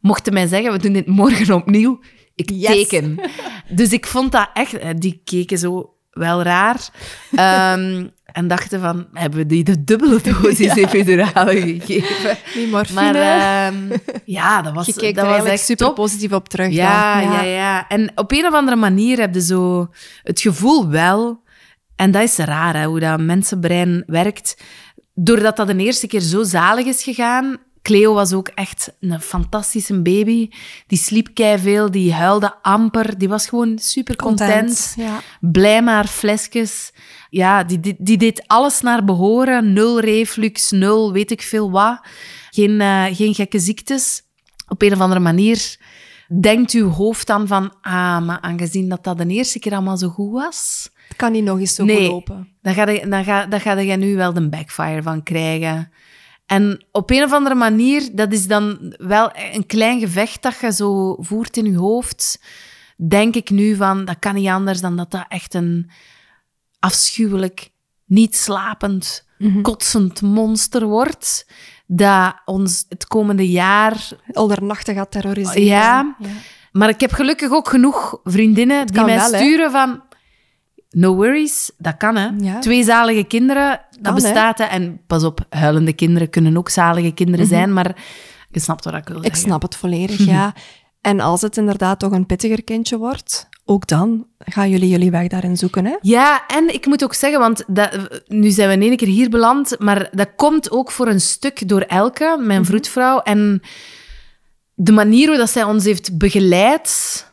Mochten mij zeggen, we doen dit morgen opnieuw. Ik Yes. teken. Dus ik vond dat echt... eh, Die keken zo wel raar. Ehm, [laughs] en dachten van, hebben we die de dubbele dosis [laughs] epidurale gegeven? die morfine. Maar ehm, ja, dat was, je keek dat was echt super top. positief op terug. Ja, ja, ja, En op een of andere manier heb je zo het gevoel wel, en dat is raar, hè, hoe dat mensenbrein werkt, doordat dat de eerste keer zo zalig is gegaan. Cleo was ook echt een fantastische baby. Die sliep veel, die huilde amper. Die was gewoon super content. Ja. Blij maar flesjes. Ja, die, die, die deed alles naar behoren. Nul reflux, nul weet ik veel wat. Geen, eh, geen gekke ziektes. Op een of andere manier denkt uw hoofd dan van... Ah, maar aangezien dat dat de eerste keer allemaal zo goed was... Kan niet nog eens zo Nee. goed lopen. Dan ga, je, dan, ga, dan ga je nu wel de backfire van krijgen. En op een of andere manier, dat is dan wel een klein gevecht dat je zo voert in je hoofd. Denk ik nu van, dat kan niet anders dan dat dat echt een afschuwelijk, niet slapend, kotsend monster wordt. Dat ons het komende jaar Aldernachtig gaat terroriseren. ja. maar ik heb gelukkig ook genoeg vriendinnen die mij wel, hè? sturen van... No worries, dat kan, hè. Ja. Twee zalige kinderen, dat Kan, bestaat, hè. En pas op, huilende kinderen kunnen ook zalige kinderen zijn, maar je snapt wat ik wil Mhm. Ik zeggen. snap het volledig, [laughs] ja. En als het inderdaad toch een pittiger kindje wordt, ook dan gaan jullie jullie weg daarin zoeken, hè? Ja, en ik moet ook zeggen, want dat, nu zijn we in één keer hier beland, maar dat komt ook voor een stuk door Elke, Mhm. mijn vroedvrouw. En de manier hoe dat zij ons heeft begeleid...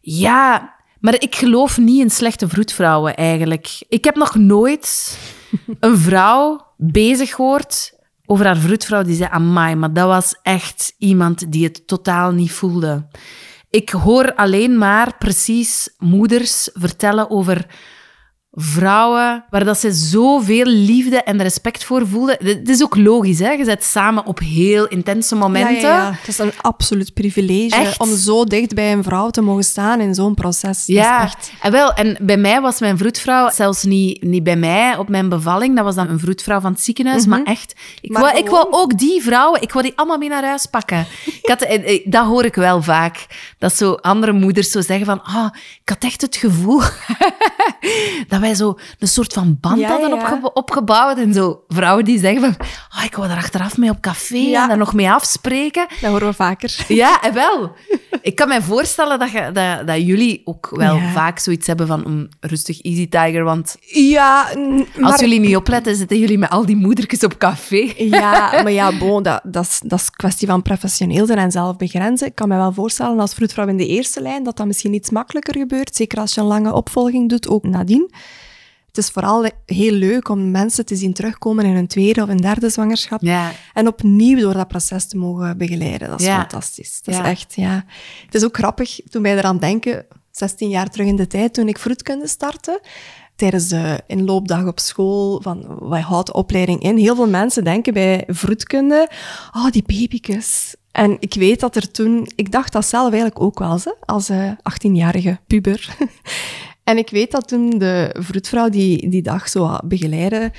Ja, maar ik geloof niet in slechte vroedvrouwen, eigenlijk. Ik heb nog nooit [laughs] een vrouw bezig gehoord over haar vroedvrouw die zei, amai, maar dat was echt iemand die het totaal niet voelde. Ik hoor alleen maar precies moeders vertellen over vrouwen waar dat ze zoveel liefde en respect voor voelden. Het is ook logisch, hè? Je zit samen op heel intense momenten. Ja, ja, ja. Het is een absoluut privilege Echt? om zo dicht bij een vrouw te mogen staan in zo'n proces. Ja, echt... en wel, en bij mij was mijn vroedvrouw zelfs niet, niet bij mij op mijn bevalling. Dat was dan een vroedvrouw van het ziekenhuis, maar echt. Ik, Maar wou, ik wou ook die vrouwen, ik wou die allemaal mee naar huis pakken. Ik had, eh, eh, dat hoor ik wel vaak. Dat zo andere moeders zo zeggen van, ah, ik had echt het gevoel [laughs] dat dat wij zo een soort van band Ja, hadden opge- opgebouwd. En zo vrouwen die zeggen van, oh, ik wou er achteraf mee op café en daar nog mee afspreken. Dat horen we vaker. Ja, en wel. Ik kan me voorstellen dat, je, dat, dat jullie ook wel vaak zoiets hebben van mm, rustig, easy tiger, want Ja, maar... als jullie niet opletten, zitten jullie met al die moedertjes op café. Ja, [laughs] maar ja, bon, dat, dat, is, dat is kwestie van professioneel zijn en zelf begrenzen. Ik kan me wel voorstellen als vroedvrouw in de eerste lijn dat dat misschien iets makkelijker gebeurt. Zeker als je een lange opvolging doet, ook nadien. Het is vooral heel leuk om mensen te zien terugkomen in een tweede of een derde zwangerschap. Ja, En opnieuw door dat proces te mogen begeleiden. Dat is Ja. fantastisch. Dat Ja. is echt, ja. Het is ook grappig, toen wij eraan denken, 16 jaar terug in de tijd, toen ik vroedkunde startte, tijdens de inloopdag op school, van wat houdt de opleiding in? Heel veel mensen denken bij vroedkunde, oh, die babykus. En ik weet dat er toen, ik dacht dat zelf eigenlijk ook wel, ze, als eh 18-jarige puber. En ik weet dat toen de vroedvrouw die die dag zo begeleidde,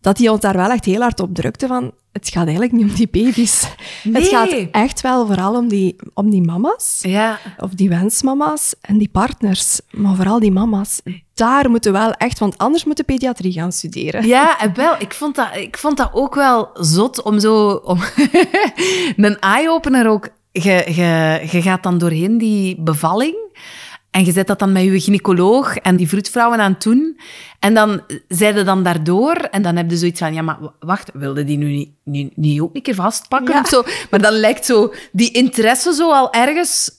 dat die ons daar wel echt heel hard op drukte van, het gaat eigenlijk niet om die baby's. Nee. Het gaat echt wel vooral om die, om die mama's, ja. of die wensmama's en die partners, maar vooral die mama's. Daar moeten we wel echt, want anders moeten pediatrie gaan studeren. Ja, en wel. Ik vond, dat, ik vond dat ook wel zot om zo... Om [laughs] een eye-opener ook. Je, je, je gaat dan doorheen die bevalling en je zet dat dan met je gynaecoloog en die vroedvrouwen aan het doen. En dan zeiden dan daardoor en dan heb je zoiets van... Ja, maar wacht, wilde die nu niet, niet ook een keer vastpakken Ja. of zo? Maar dan lijkt zo die interesse zo al ergens...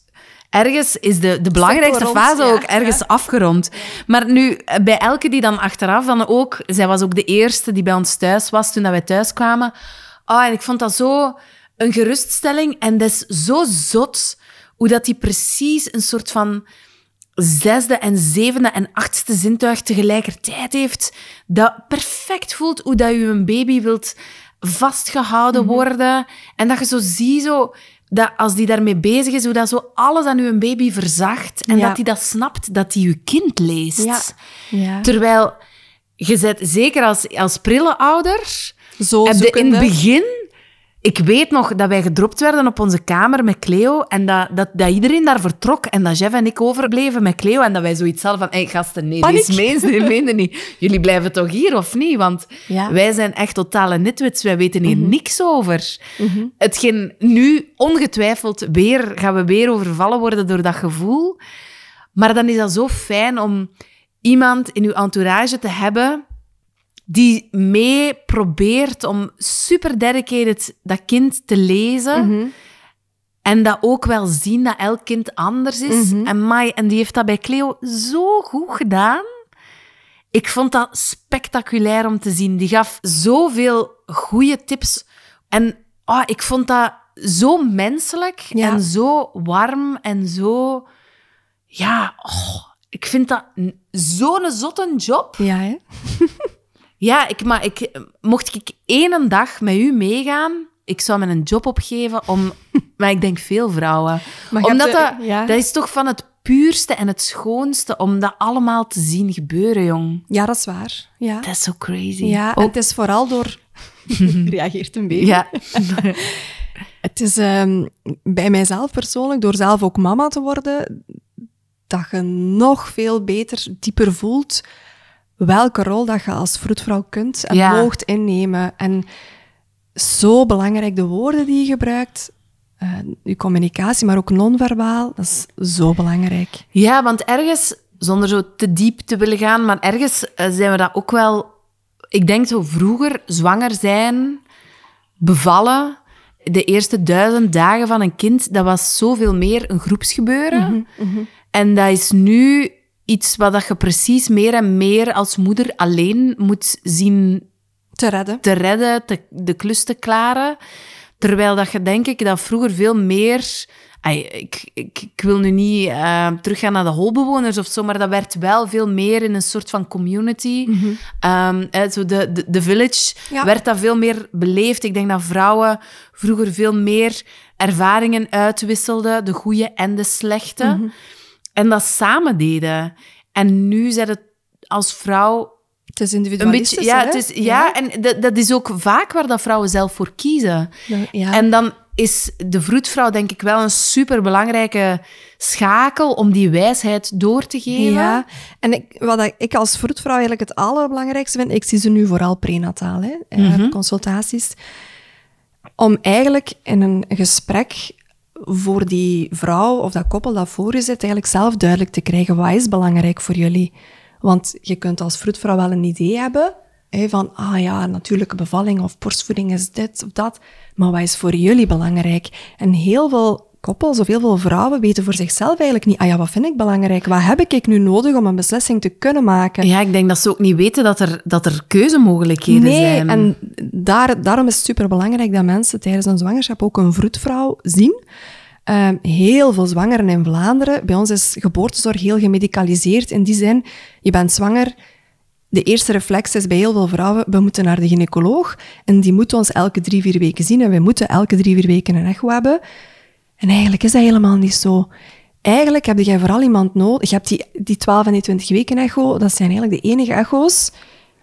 Ergens is de, de belangrijkste rond, fase ja. ook ergens afgerond. Maar nu, eh, bij elke die dan achteraf dan ook... Zij was ook de eerste die bij ons thuis was toen dat wij thuis kwamen. Ah, en ik vond dat zo een geruststelling. En dat is zo zot hoe dat die precies een soort van zesde en zevende en achtste zintuig tegelijkertijd heeft. Dat perfect voelt hoe dat je een baby wilt vastgehouden worden. En dat je zo ziet, zo, dat als die daarmee bezig is, hoe dat zo alles aan je baby verzacht. En Ja. dat hij dat snapt, dat hij je kind leest. Ja. Ja. Terwijl je zet, zeker als, als prille ouder, Zo heb je in het begin... Ik weet nog dat wij gedropt werden op onze kamer met Cleo en dat, dat, dat iedereen daar vertrok en dat Jeff en ik overbleven met Cleo en dat wij zoiets hadden van, hé hey, gasten, nee, Paniek. die is die meende niet. Jullie blijven toch hier of niet? Want Ja. wij zijn echt totale nitwits, wij weten hier niks over. Hetgeen nu ongetwijfeld weer, gaan we weer overvallen worden door dat gevoel. Maar dan is dat zo fijn om iemand in uw entourage te hebben die mee probeert om super dedicated dat kind te lezen. Mhm. En dat ook wel zien dat elk kind anders is. Mhm. En, Mai, en die heeft dat bij Cleo zo goed gedaan. Ik vond dat spectaculair om te zien. Die gaf zoveel goede tips. En ah, ik vond dat zo menselijk Ja. en zo warm en zo... Ja, oh, ik vind dat zo'n zotte job. Ja, hè? [laughs] Ja, ik, maar ik, mocht ik één dag met u meegaan, ik zou me een job opgeven om... [laughs] Maar ik denk veel vrouwen. Omdat de- dat, ja. dat is toch van het puurste en het schoonste om dat allemaal te zien gebeuren, jong. Ja, dat is waar. Ja, Dat is zo crazy. ja het is vooral door... [laughs] [laughs] reageert een beetje. ja. Het is ehm, bij mijzelf persoonlijk, door zelf ook mama te worden, dat je nog veel beter, dieper voelt welke rol dat je als vroedvrouw kunt en Ja. moogt innemen. En zo belangrijk de woorden die je gebruikt, eh, je communicatie, maar ook non-verbaal, dat is zo belangrijk. Ja, want ergens, zonder zo te diep te willen gaan, maar ergens eh, zijn we dat ook wel... Ik denk zo vroeger, zwanger zijn, bevallen, de eerste duizend dagen van een kind, dat was zoveel meer een groepsgebeuren. En dat is nu iets wat dat je precies meer en meer als moeder alleen moet zien Te redden. te redden, te, de klus te klaren. Terwijl dat je, denk ik, dat vroeger veel meer... Ik, ik, ik wil nu niet eh, teruggaan naar de holbewoners of zo, maar dat werd wel veel meer in een soort van community. Ehm, eh, zo de, de, de village Ja. werd dat veel meer beleefd. Ik denk dat vrouwen vroeger veel meer ervaringen uitwisselden, de goede en de slechte. En dat samen deden. En nu zijn het als vrouw Het is een individualistisch, beetje, ja, hè? het is, ja, en dat, dat is ook vaak waar dat vrouwen zelf voor kiezen. Ja. En dan is de vroedvrouw denk ik wel een superbelangrijke schakel om die wijsheid door te geven. Ja, en ik, wat ik als vroedvrouw eigenlijk het allerbelangrijkste vind, ik zie ze nu vooral prenataal, hè, eh, consultaties, om eigenlijk in een gesprek voor die vrouw of dat koppel dat voor je zit, eigenlijk zelf duidelijk te krijgen wat is belangrijk voor jullie. Want je kunt als vroedvrouw wel een idee hebben hè, van, ah ja, natuurlijke bevalling of borstvoeding is dit of dat. Maar wat is voor jullie belangrijk? En heel veel koppels of heel veel vrouwen weten voor zichzelf eigenlijk niet, ah ja, wat vind ik belangrijk? Wat heb ik nu nodig om een beslissing te kunnen maken? Ja, ik denk dat ze ook niet weten dat er, dat er keuzemogelijkheden nee, zijn. en daar, daarom is het superbelangrijk dat mensen tijdens een zwangerschap ook een vroedvrouw zien. Ehm, heel veel zwangeren in Vlaanderen. Bij ons is geboortezorg heel gemedicaliseerd. In die zin, je bent zwanger. De eerste reflex is bij heel veel vrouwen, we moeten naar de gynaecoloog. En die moet ons elke drie, vier weken zien. En wij moeten elke drie, vier weken een echo hebben. En eigenlijk is dat helemaal niet zo. Eigenlijk heb je vooral iemand nodig. Je hebt die, die 12 en die 20 weken echo. Dat zijn eigenlijk de enige echo's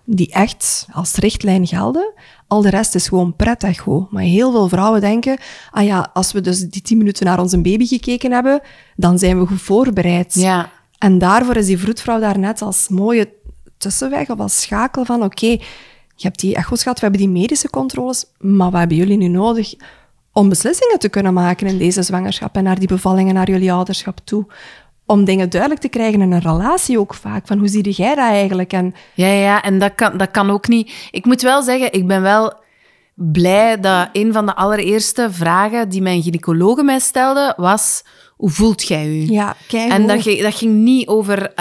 die echt als richtlijn gelden. Al de rest is gewoon pret-echo. Maar heel veel vrouwen denken, ah ja, als we dus die 10 minuten naar onze baby gekeken hebben, dan zijn we goed voorbereid. Ja. En daarvoor is die vroedvrouw daar net als mooie tussenweg of als schakel van, oké, je hebt die echo's gehad, we hebben die medische controles, maar wat hebben jullie nu nodig om beslissingen te kunnen maken in deze zwangerschap en naar die bevallingen, naar jullie ouderschap toe? Om dingen duidelijk te krijgen in een relatie ook vaak. Van hoe zie jij dat eigenlijk? En Ja, ja, en dat kan, dat kan ook niet. Ik moet wel zeggen, ik ben wel blij dat een van de allereerste vragen die mijn gynaecologe mij stelde was: hoe voelt jij je? ja, kijk. En dat, ging- dat ging niet over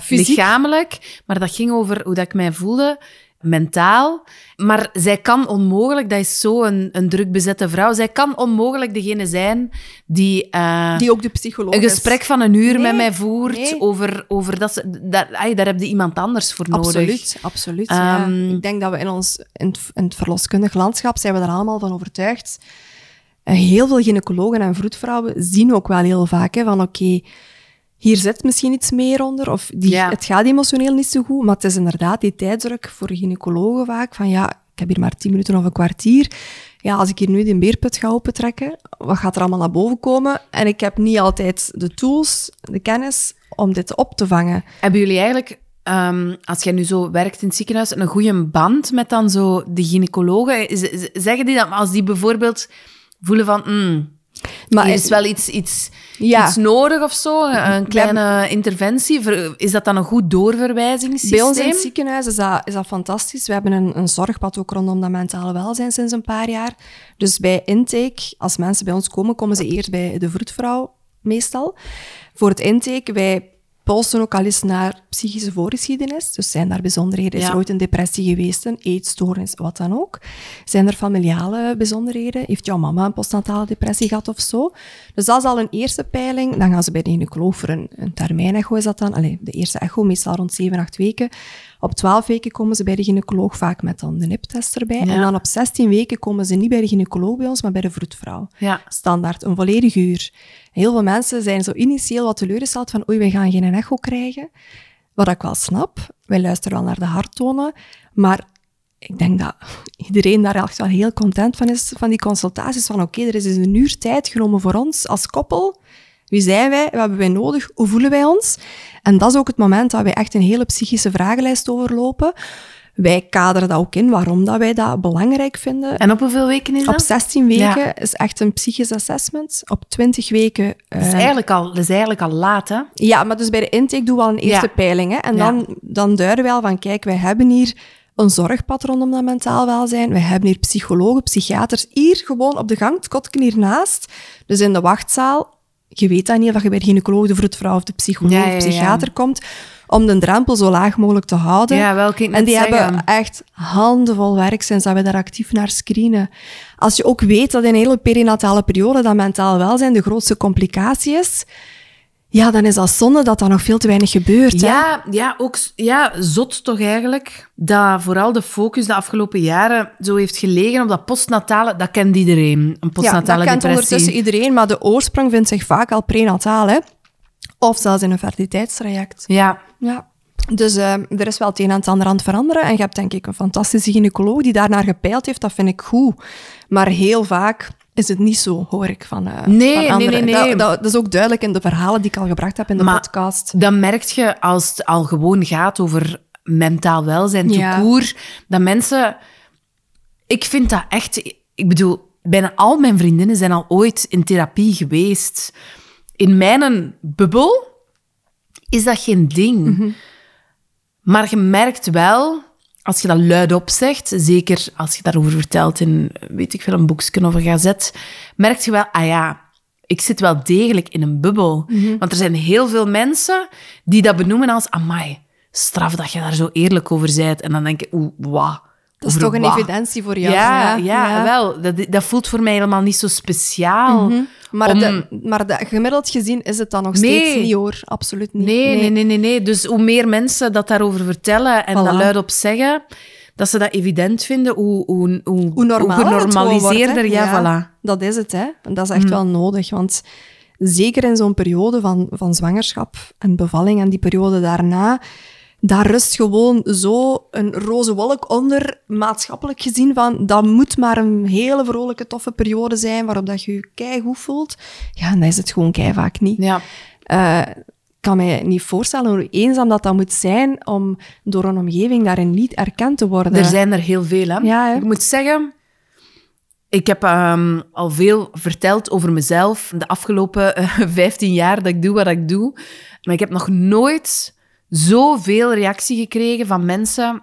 Fysiek. lichamelijk, maar dat ging over hoe dat ik mij voelde, mentaal. Maar zij kan onmogelijk, dat is zo een, een druk bezette vrouw, zij kan onmogelijk degene zijn die, eh, die ook de psycholoog een is. gesprek van een uur Nee, met mij voert nee. over, over dat ze... Dat, ai, daar heb je iemand anders voor nodig. Absoluut, absoluut. ja. Ehm, Ik denk dat we in ons in het, in het verloskundig landschap zijn we daar allemaal van overtuigd. Eh, Heel veel gynaecologen en vroedvrouwen zien ook wel heel vaak hè, van oké, hier zit misschien iets meer onder, of die, Ja. het gaat emotioneel niet zo goed, maar het is inderdaad die tijdsdruk voor gynaecologen vaak, van ja, ik heb hier maar tien minuten of een kwartier. Ja, als ik hier nu die beerput ga opentrekken, wat gaat er allemaal naar boven komen? En ik heb niet altijd de tools, de kennis om dit op te vangen. Hebben jullie eigenlijk, ehm, als jij nu zo werkt in het ziekenhuis, een goede band met dan zo de gynaecologen? Zeggen die dat als die bijvoorbeeld voelen van, mm, Maar er is wel iets, iets, Ja. iets nodig of zo, een kleine interventie, is dat dan een goed doorverwijzingssysteem? Bij ons in het ziekenhuis is dat, is dat fantastisch. We hebben een, een zorgpad ook rondom dat mentale welzijn sinds een paar jaar. Dus bij intake, als mensen bij ons komen, komen ze eerst bij de vroedvrouw meestal. Voor het intake, wij polsen ook al eens naar psychische voorgeschiedenis. Dus zijn daar bijzonderheden? Is er ooit een depressie geweest, een eetstoornis, wat dan ook? Zijn er familiale bijzonderheden? Heeft jouw mama een postnatale depressie gehad of zo? Dus dat is al een eerste peiling. Dan gaan ze bij de gynaecoloog voor een, een termijnecho is dat dan. Allee, de eerste echo, meestal rond 7, 8 weken. Op 12 weken komen ze bij de gynaecoloog vaak met dan de niptest erbij. Ja. En dan op 16 weken komen ze niet bij de gynaecoloog bij ons, maar bij de vroedvrouw. Ja. Standaard, een volledig uur. Heel veel mensen zijn zo initieel wat teleurgesteld van oei, we gaan geen echo krijgen. Wat ik wel snap. Wij luisteren wel naar de harttonen. Maar ik denk dat iedereen daar echt wel heel content van is, van die consultaties. Van oké, er is dus een uur tijd genomen voor ons als koppel. Wie zijn wij? Wat hebben wij nodig? Hoe voelen wij ons? En dat is ook het moment dat wij echt een hele psychische vragenlijst overlopen. Wij kaderen dat ook in, waarom dat wij dat belangrijk vinden. En op hoeveel weken is dat? Op 16 weken Ja. is echt een psychisch assessment. Op 20 weken... dat, is eh, eigenlijk al, dat is eigenlijk al laat, hè? ja, maar dus bij de intake doen we al een eerste Ja. peiling. Hè? En Ja. dan, dan duiden wij al van, kijk, wij hebben hier een zorgpad rondom dat mentaal welzijn. We hebben hier psychologen, psychiaters, hier gewoon op de gang, het kotken hiernaast. Dus in de wachtzaal, je weet dan niet of je bij de gynaecoloog, de vroedvrouw of de psycholoog Ja, of ja, ja. psychiater komt, om de drempel zo laag mogelijk te houden. Ja, wel, ik net En die zeggen. hebben echt handenvol werk sinds dat we daar actief naar screenen. Als je ook weet dat in een hele perinatale periode dat mentaal welzijn de grootste complicatie is, ja, dan is dat zonde dat dat nog veel te weinig gebeurt. hè. Ja, ja, ook ja, zot toch eigenlijk. Dat vooral de focus de afgelopen jaren zo heeft gelegen op dat postnatale. Dat kent iedereen, een Ja, postnatale dat kent ondertussen iedereen, maar de oorsprong vindt zich vaak al prenataal, hè? Of zelfs in een fertiliteitstraject. Ja, Ja. Dus eh, er is wel het een en het ander aan het veranderen. En je hebt denk ik een fantastische gynaecoloog die daarnaar gepeild heeft. Dat vind ik goed. Maar heel vaak is het niet zo, hoor ik van, eh, Nee, van nee, anderen. nee, nee. Dat, dat, dat is ook duidelijk in de verhalen die ik al gebracht heb in de Maar- podcast. Dan merk je, als het al gewoon gaat over mentaal welzijn, Ja. koer, dat mensen... Ik vind dat echt... Ik bedoel, bijna al mijn vriendinnen zijn al ooit in therapie geweest. In mijn bubbel is dat geen ding. Maar je merkt wel, als je dat luidop zegt, zeker als je daarover vertelt in, weet ik veel, een boekje of een gazet, merk je wel, ah ja, ik zit wel degelijk in een bubbel. Want er zijn heel veel mensen die dat benoemen als, amai, straf dat je daar zo eerlijk over bent. En dan denk ik, oeh, wat? Dat is toch een wat? evidentie voor jou. Ja, ja, wel. Dat, dat voelt voor mij helemaal niet zo speciaal. Maar, om- de, maar de, gemiddeld gezien is het dan nog Nee. steeds niet, hoor. Absoluut niet. Nee, nee, nee, nee, nee. Dus hoe meer mensen dat daarover vertellen en Voilà. dat luidop zeggen, dat ze dat evident vinden, hoe, hoe, hoe, Hoe normaal genormaliseerder. wordt, ja, voilà. Dat is het, hè. En dat is echt wel nodig, want zeker in zo'n periode van, van zwangerschap en bevalling en die periode daarna, daar rust gewoon zo een roze wolk onder, maatschappelijk gezien, van dat moet maar een hele vrolijke, toffe periode zijn waarop dat je je keigoed voelt. Ja, en dat is het gewoon kei vaak niet. Ja. Eh, ik kan mij niet voorstellen hoe eenzaam dat, dat moet zijn om door een omgeving daarin niet erkend te worden. Er zijn er heel veel, hè. Ja, hè. Ik moet zeggen, ik heb ehm, al veel verteld over mezelf de afgelopen eh, [laughs] 15 jaar dat ik doe wat ik doe. Maar ik heb nog nooit zoveel reactie gekregen van mensen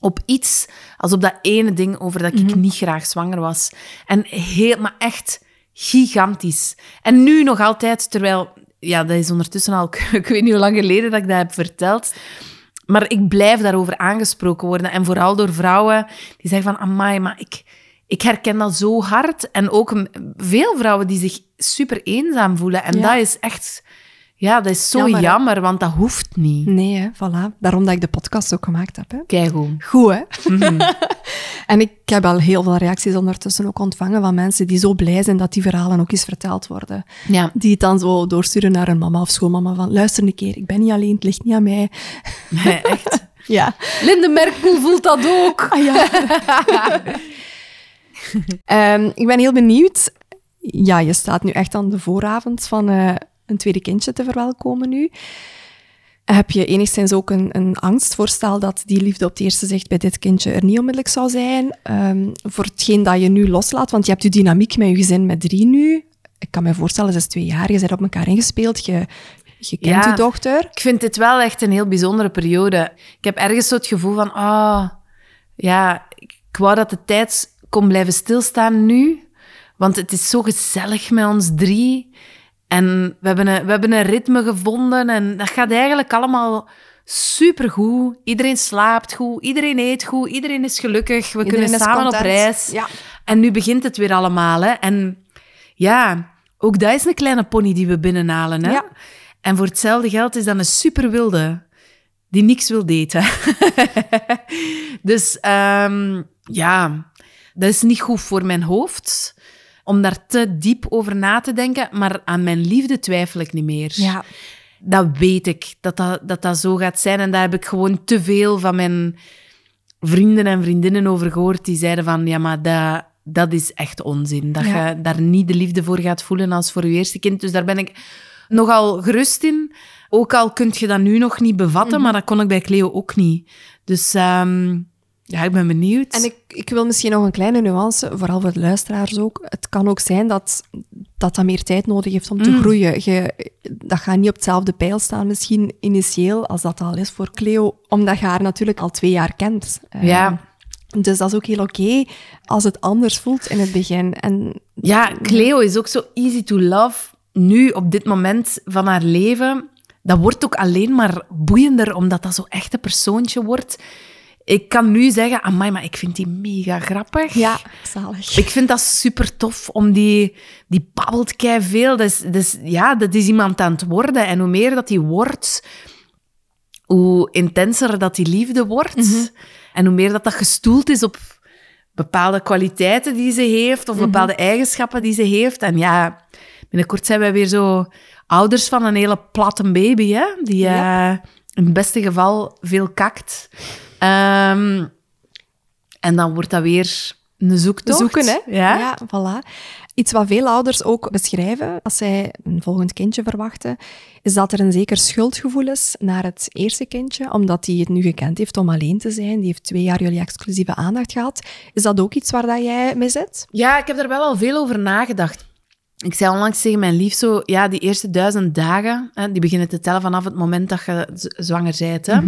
op iets als op dat ene ding over dat ik niet graag zwanger was. En heel, maar echt gigantisch. En nu nog altijd, terwijl, ja, dat is ondertussen al, [laughs] ik weet niet hoe lang geleden dat ik dat heb verteld. Maar ik blijf daarover aangesproken worden. En vooral door vrouwen die zeggen van, amai, maar ik, ik herken dat zo hard. En ook veel vrouwen die zich super eenzaam voelen. En Ja. dat is echt, ja, dat is zo Jammer, want dat hoeft niet. Nee, hè, voilà. Daarom dat ik de podcast ook gemaakt heb. Hè. Keigoed. Goed, hè? [laughs] en ik heb al heel veel reacties ondertussen ook ontvangen van mensen die zo blij zijn dat die verhalen ook eens verteld worden. Ja. Die het dan zo doorsturen naar hun mama of schoonmama van luister een keer, ik ben niet alleen, het ligt niet aan mij. [laughs] Nee, echt. [laughs] Ja. Linde Merkel voelt dat ook. Ah, ja. Ehm, ik ben heel benieuwd. Ja, je staat nu echt aan de vooravond van eh, een tweede kindje te verwelkomen nu. Heb je enigszins ook een, een angstvoorstel dat die liefde op het eerste zicht bij dit kindje er niet onmiddellijk zou zijn? Ehm, voor hetgeen dat je nu loslaat, want je hebt je dynamiek met je gezin met drie nu. Ik kan me voorstellen, ze is twee jaar, je bent op elkaar ingespeeld, je, je kent Ja. je dochter. Ik vind dit wel echt een heel bijzondere periode. Ik heb ergens zo het gevoel van, ah, ja, ik wou dat de tijd kon blijven stilstaan nu. Want het is zo gezellig met ons drie. En we hebben een, we hebben een ritme gevonden en dat gaat eigenlijk allemaal supergoed. Iedereen slaapt goed, iedereen eet goed, iedereen is gelukkig. We Iedereen kunnen samen op reis. Ja. En nu begint het weer allemaal. Hè. En ja, ook dat is een kleine pony die we binnenhalen. Hè. Ja. En voor hetzelfde geld is dat een super wilde die niks wil daten. [laughs] dus ehm, ja, dat is niet goed voor mijn hoofd om daar te diep over na te denken. Maar aan mijn liefde twijfel ik niet meer. Ja. Dat weet ik, dat dat, dat dat zo gaat zijn. En daar heb ik gewoon te veel van mijn vrienden en vriendinnen over gehoord. Die zeiden van, ja, maar dat, dat is echt onzin. Dat Ja. je daar niet de liefde voor gaat voelen als voor je eerste kind. Dus daar ben ik nogal gerust in. Ook al kun je dat nu nog niet bevatten, Mhm. maar dat kon ik bij Cleo ook niet. Dus ehm, ja, ik ben benieuwd. En ik, ik wil misschien nog een kleine nuance, vooral voor de luisteraars ook. Het kan ook zijn dat dat, dat meer tijd nodig heeft om te Mm. groeien. Je, dat gaat niet op hetzelfde pijl staan misschien initieel als dat al is voor Cleo, omdat je haar natuurlijk al twee jaar kent. Eh, Ja. Dus dat is ook heel oké als het anders voelt in het begin. En Ja, Cleo is ook zo easy to love. Nu, op dit moment van haar leven, dat wordt ook alleen maar boeiender, omdat dat zo echt een persoontje wordt. Ik kan nu zeggen, amai, maar ik vind die mega grappig. ja, zalig. Ik vind dat super tof, om die... Die babbelt kei veel. Dat is- ja, dat is iemand aan het worden. En hoe meer dat die wordt, hoe intenser dat die liefde wordt. En hoe meer dat dat gestoeld is op bepaalde kwaliteiten die ze heeft, of bepaalde eigenschappen die ze heeft. En ja, binnenkort zijn wij weer zo ouders van een hele platte baby, hè? Die eh, in het beste geval veel kakt. Ehm, en dan wordt dat weer Een zoektocht. Zoeken, hè? Ja. voilà. Iets wat veel ouders ook beschrijven als zij een volgend kindje verwachten, is dat er een zeker schuldgevoel is naar het eerste kindje, omdat die het nu gekend heeft om alleen te zijn. Die heeft twee jaar jullie exclusieve aandacht gehad. Is dat ook iets waar dat jij mee zit? Ja, ik heb er wel al veel over nagedacht. Ik zei onlangs tegen mijn lief zo, ja, die eerste duizend dagen, hè, die beginnen te tellen vanaf het moment dat je zwanger bent. Hè.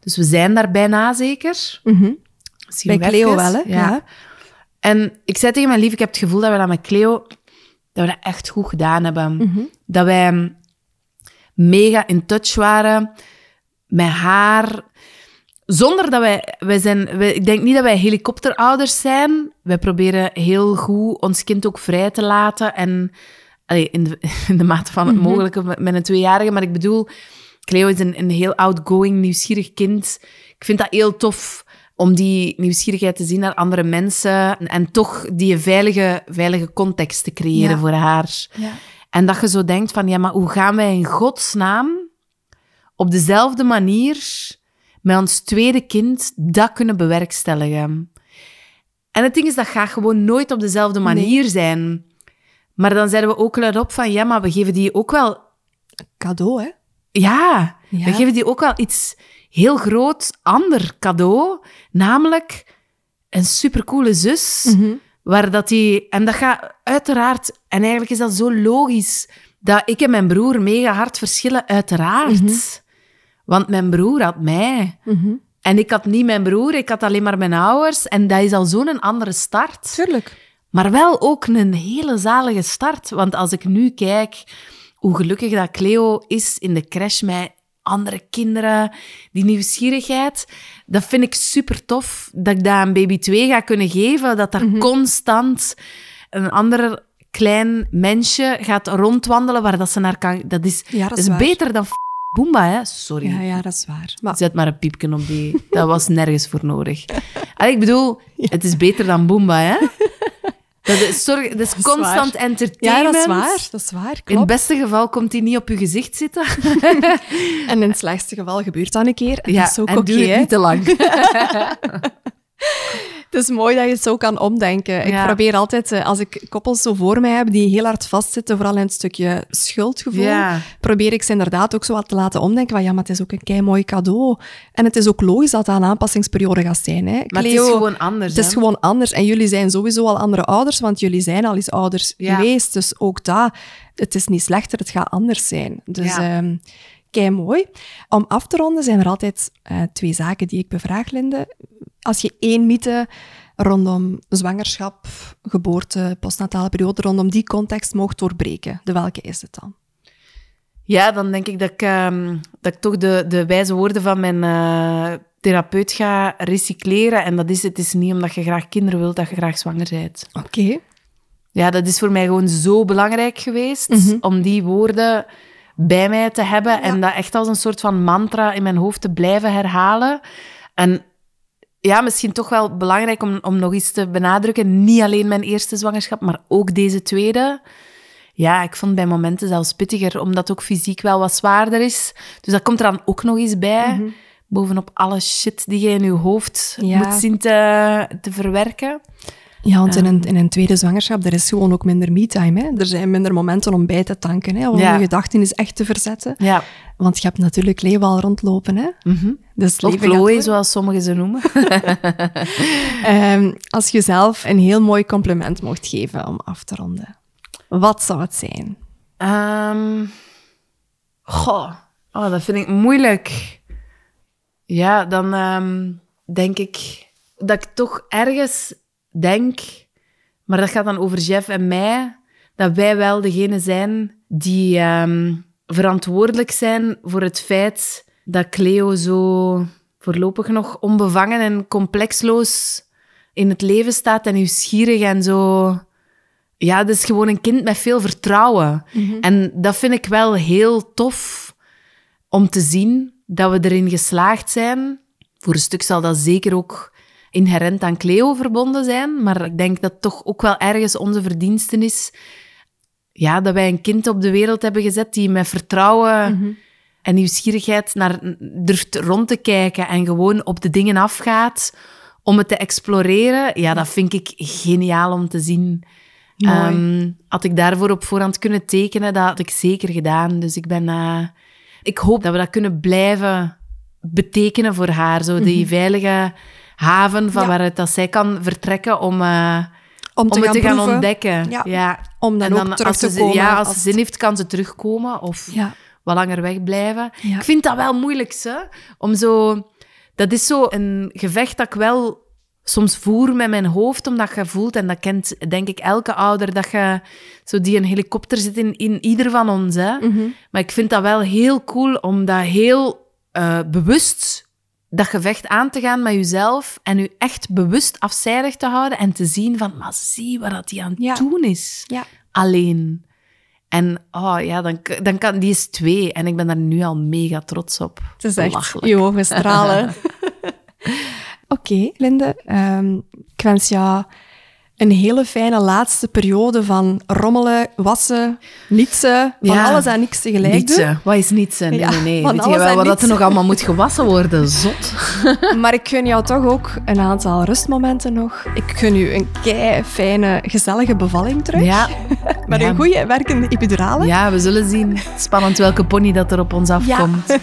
Dus we zijn daar bijna zeker. Misschien Bij nog Cleo wel, hè? Ja. Ja. En ik zei tegen mijn lief, ik heb het gevoel dat we dat met Cleo, dat we dat echt goed gedaan hebben. Dat wij mega in touch waren met haar. Zonder dat wij, wij zijn, wij, ik denk niet dat wij helikopterouders zijn. Wij proberen heel goed ons kind ook vrij te laten. En allee, in, de, [laughs] in de mate van het mogelijke met, met een tweejarige. Maar ik bedoel, Cleo is een, een heel outgoing, nieuwsgierig kind. Ik vind dat heel tof om die nieuwsgierigheid te zien naar andere mensen. En, en toch die veilige, veilige context te creëren Ja. voor haar. Ja. En dat je zo denkt van, ja, maar hoe gaan wij in godsnaam op dezelfde manier met ons tweede kind dat kunnen bewerkstelligen? En het ding is, dat gaat gewoon nooit op dezelfde manier zijn. Maar dan zeiden we ook luid op van, ja, maar we geven die ook wel... Cadeau, hè? Ja, Ja. we geven die ook wel iets heel groot ander cadeau. Namelijk een supercoole zus. Waar dat die... En dat gaat uiteraard... En eigenlijk is dat zo logisch dat ik en mijn broer mega hard verschillen, uiteraard. Want mijn broer had mij. En ik had niet mijn broer, ik had alleen maar mijn ouders. En dat is al zo'n andere start. Tuurlijk. Maar wel ook een hele zalige start. Want als ik nu kijk hoe gelukkig dat Cleo is in de crash met andere kinderen, die nieuwsgierigheid, dat vind ik super tof. Dat ik dat aan baby 2 ga kunnen geven. Dat daar constant een ander klein mensje gaat rondwandelen waar dat ze naar kan... Dat is, Ja, dat dat is beter dan Boomba, hè? Sorry. Ja, ja, dat is waar. Maar Zet maar een piepje op die. Dat was nergens voor nodig. Allee, ik bedoel, het is beter dan Boomba, hè? Dat is, dat is is constant waar. entertainment. ja, dat is waar. Dat is waar. In het beste geval komt hij niet op je gezicht zitten. [laughs] En in het slechtste geval gebeurt dat een keer. En ja, dat is ook en doe het niet te lang. [laughs] [laughs] Het is mooi dat je het zo kan omdenken. Ik probeer altijd, eh, als ik koppels zo voor mij heb die heel hard vastzitten, vooral in het stukje schuldgevoel, Ja. probeer ik ze inderdaad ook zo wat te laten omdenken van ja, maar het is ook een kei mooi cadeau. En het is ook logisch dat dat een aanpassingsperiode gaat zijn. Hè. Maar het is gewoon anders. Het is hè? gewoon anders. En jullie zijn sowieso al andere ouders, want jullie zijn al eens ouders Ja. geweest. Dus ook dat, het is niet slechter, het gaat anders zijn. Dus Ja. Kei mooi. Om af te ronden zijn er altijd eh, twee zaken die ik bevraag, Linde. Als je één mythe rondom zwangerschap, geboorte, postnatale periode, rondom die context mocht doorbreken, de welke is het dan? Ja, dan denk ik dat ik, ehm, dat ik toch de, de wijze woorden van mijn eh, therapeut ga recycleren. En dat is, het is niet omdat je graag kinderen wilt, dat je graag zwanger bent. Oké. Ja, dat is voor mij gewoon zo belangrijk geweest om die woorden bij mij te hebben en dat echt als een soort van mantra in mijn hoofd te blijven herhalen. En ja, misschien toch wel belangrijk om, om nog eens te benadrukken, niet alleen mijn eerste zwangerschap, maar ook deze tweede. Ja, ik vond bij momenten zelfs pittiger, omdat het ook fysiek wel wat zwaarder is. Dus dat komt er dan ook nog eens bij, bovenop alle shit die je in je hoofd Ja. moet zien te, te verwerken. Ja, want in, een, in een tweede zwangerschap, er is gewoon ook minder me-time. Hè? Er zijn minder momenten om bij te tanken, hè? om Ja. je gedachten eens echt te verzetten. Ja. Want je hebt natuurlijk Leo al rondlopen. Hè? Dus Of leven gaat Chloe, door. zoals sommigen ze noemen. [laughs] Ehm, als je zelf een heel mooi compliment mocht geven om af te ronden, wat zou het zijn? Ehm, goh, oh, dat vind ik moeilijk. Ja, dan ehm, denk ik dat ik toch ergens denk, maar dat gaat dan over Jeff en mij, dat wij wel degene zijn die ehm, verantwoordelijk zijn voor het feit dat Cleo zo voorlopig nog onbevangen en complexloos in het leven staat en nieuwsgierig en zo ja, het is gewoon een kind met veel vertrouwen. En dat vind ik wel heel tof om te zien dat we erin geslaagd zijn. Voor een stuk zal dat zeker ook inherent aan Cleo verbonden zijn, maar ik denk dat het toch ook wel ergens onze verdiensten is. Ja, dat wij een kind op de wereld hebben gezet die met vertrouwen en nieuwsgierigheid naar, durft rond te kijken en gewoon op de dingen afgaat, om het te exploreren, ja, dat vind ik geniaal om te zien. Ehm, had ik daarvoor op voorhand kunnen tekenen, dat had ik zeker gedaan. Dus ik ben... eh, ik hoop dat we dat kunnen blijven betekenen voor haar. Zo die veilige haven van. Ja. waaruit dat zij kan vertrekken om, eh, om te het gaan te gaan ontdekken. Ja. Ja. Om dan, En ook terug als te ze, komen. Ja, als als ze zin heeft, kan ze terugkomen of wat langer wegblijven. Ik vind dat wel moeilijk, hè? Om zo... Dat is zo een gevecht dat ik wel soms voer met mijn hoofd, omdat je voelt, en dat kent denk ik elke ouder, dat je zo die een helikopter zit in, in ieder van ons. Hè? Mhm. Maar ik vind dat wel heel cool om dat heel eh, bewust, dat gevecht aan te gaan met jezelf en je echt bewust afzijdig te houden en te zien van, maar zie wat dat die aan het Ja. doen is. Ja. Alleen. En oh ja, dan, dan kan, die is twee en ik ben daar nu al mega trots op. Het is echt je ogen stralen. [laughs] Oké, Linde. ehm, ik wens jou een hele fijne laatste periode van rommelen, wassen, nietsen, van Ja. alles en niks tegelijk Niets, doen. hè. Wat is niets? hè? Nee, Ja, nee, nee. Weet je wel wat dat er nog allemaal moet gewassen worden? [laughs] Zot. Maar ik gun jou toch ook een aantal rustmomenten nog. Ik gun u een kei fijne, gezellige bevalling terug. Ja. [laughs] Met Ja. een goede werkende epidurale. ja, we zullen zien. Spannend welke pony dat er op ons afkomt. [laughs]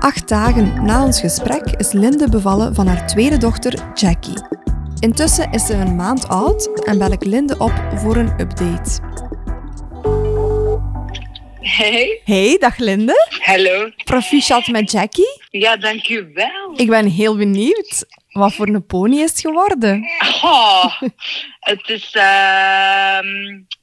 Acht dagen na ons gesprek is Linde bevallen van haar tweede dochter Jackie. Intussen is ze een maand oud en bel ik Linde op voor een update. Hey, Hey, dag Linde. hallo. Proficiat met Jackie. Ja, dank u wel. Ik ben heel benieuwd. Wat voor een pony is het geworden? Oh, [laughs] het, is, ehm,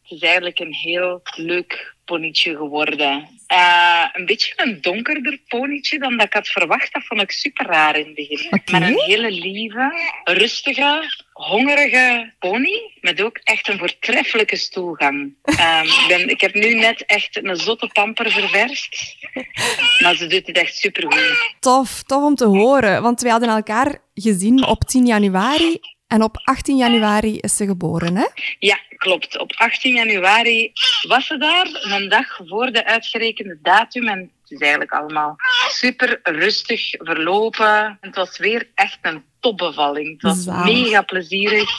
het is eigenlijk een heel leuk ponytje geworden. Eh, een beetje een donkerder ponytje dan dat ik had verwacht. Dat vond ik super raar in het begin. Oké. Maar een hele lieve, rustige, hongerige pony. Met ook echt een voortreffelijke stoelgang. Ehm, ik, ben, ik heb nu net echt een zotte pamper ververst. Maar ze doet het echt supergoed. Tof, tof om te horen. Want wij hadden elkaar gezien op 10 januari. En op 18 januari is ze geboren, hè? Ja, klopt. Op 18 januari was ze daar, een dag voor de uitgerekende datum. En het is eigenlijk allemaal super rustig verlopen. Het was weer echt een topbevalling. Het was Zalig. mega plezierig.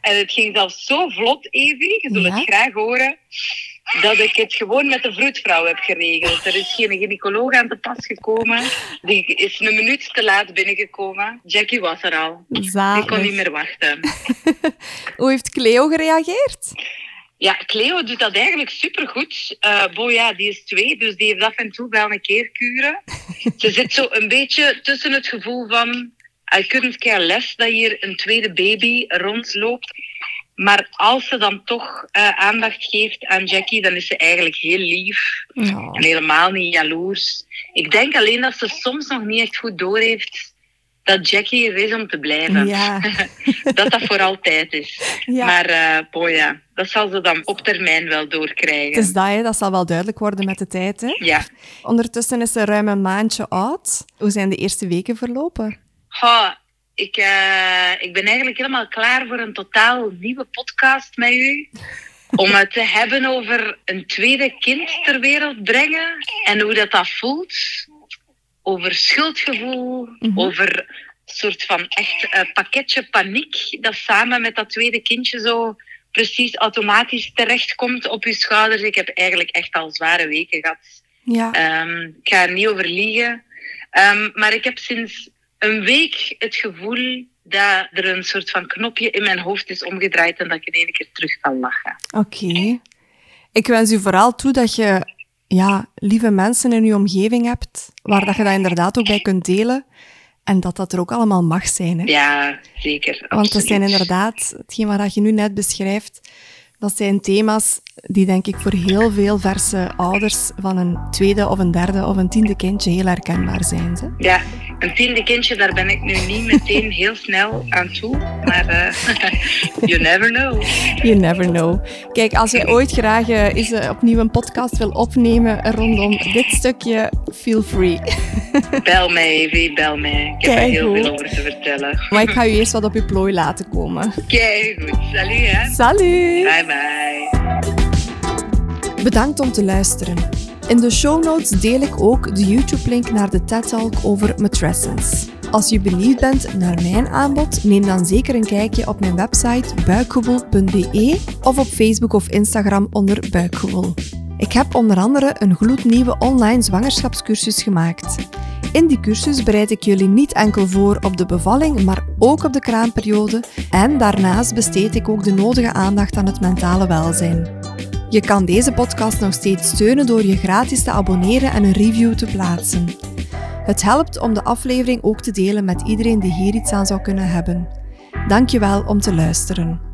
En het ging zelfs zo vlot, Evie, je zult Ja? het graag horen, dat ik het gewoon met de vroedvrouw heb geregeld. Er is geen gynaecoloog aan te pas gekomen. Die is een minuut te laat binnengekomen. Jackie was er al. Die kon Zalig. niet meer wachten. [laughs] Hoe heeft Cleo gereageerd? Ja, Cleo doet dat eigenlijk supergoed. Eh Boja, die is twee, dus die heeft af en toe wel een keer kuren. Ze zit zo een beetje tussen het gevoel van... I couldn't care less dat hier een tweede baby rondloopt. Maar als ze dan toch eh, aandacht geeft aan Jackie, dan is ze eigenlijk heel lief. En helemaal niet jaloers. Ik denk alleen dat ze soms nog niet echt goed doorheeft dat Jackie er is om te blijven. Ja. [laughs] Dat dat voor altijd is. Ja. Maar boja, dat zal ze dan op termijn wel doorkrijgen. Het is dat, hè. dat zal wel duidelijk worden met de tijd. Hè? Ja. Ondertussen is ze ruim een maandje oud. Hoe zijn de eerste weken verlopen? Ha, ik, eh, ik ben eigenlijk helemaal klaar voor een totaal nieuwe podcast met u. Om het te hebben over een tweede kind ter wereld brengen. En hoe dat, dat voelt. Over schuldgevoel. Mhm. Over een soort van echt pakketje paniek. Dat samen met dat tweede kindje zo precies automatisch terechtkomt op uw schouders. Ik heb eigenlijk echt al zware weken gehad. Ja. Ehm, ik ga er niet over liegen. Ehm, maar ik heb sinds een week het gevoel dat er een soort van knopje in mijn hoofd is omgedraaid en dat ik in één keer terug kan lachen. Oké. Ik wens u vooral toe dat je ja, lieve mensen in je omgeving hebt, waar dat je dat inderdaad ook bij kunt delen. En dat dat er ook allemaal mag zijn. Hè? Ja, zeker. Want dat zijn inderdaad, hetgeen wat je nu net beschrijft, dat zijn thema's die denk ik voor heel veel verse ouders van een tweede of een derde of een tiende kindje heel herkenbaar zijn. Ja, een tiende kindje, daar ben ik nu niet meteen heel snel aan toe. Maar eh, [laughs] you never know. You never know. Kijk, als jij ooit graag eh, eens eh, opnieuw een podcast wil opnemen rondom dit stukje, feel free. [laughs] Bel mij, Evie, bel mij. Ik heb er heel veel over te vertellen. Maar ik ga je eerst wat op je plooi laten komen. Kijk goed. Salut, hè. Salut! Bye, bye. Bedankt om te luisteren. In de show notes deel ik ook de YouTube-link naar de TED-talk over matrescence. Als je benieuwd bent naar mijn aanbod, neem dan zeker een kijkje op mijn website buikgevoel.be of op Facebook of Instagram onder buikgevoel. Ik heb onder andere een gloednieuwe online zwangerschapscursus gemaakt. In die cursus bereid ik jullie niet enkel voor op de bevalling, maar ook op de kraamperiode en daarnaast besteed ik ook de nodige aandacht aan het mentale welzijn. Je kan deze podcast nog steeds steunen door je gratis te abonneren en een review te plaatsen. Het helpt om de aflevering ook te delen met iedereen die hier iets aan zou kunnen hebben. Dankjewel om te luisteren.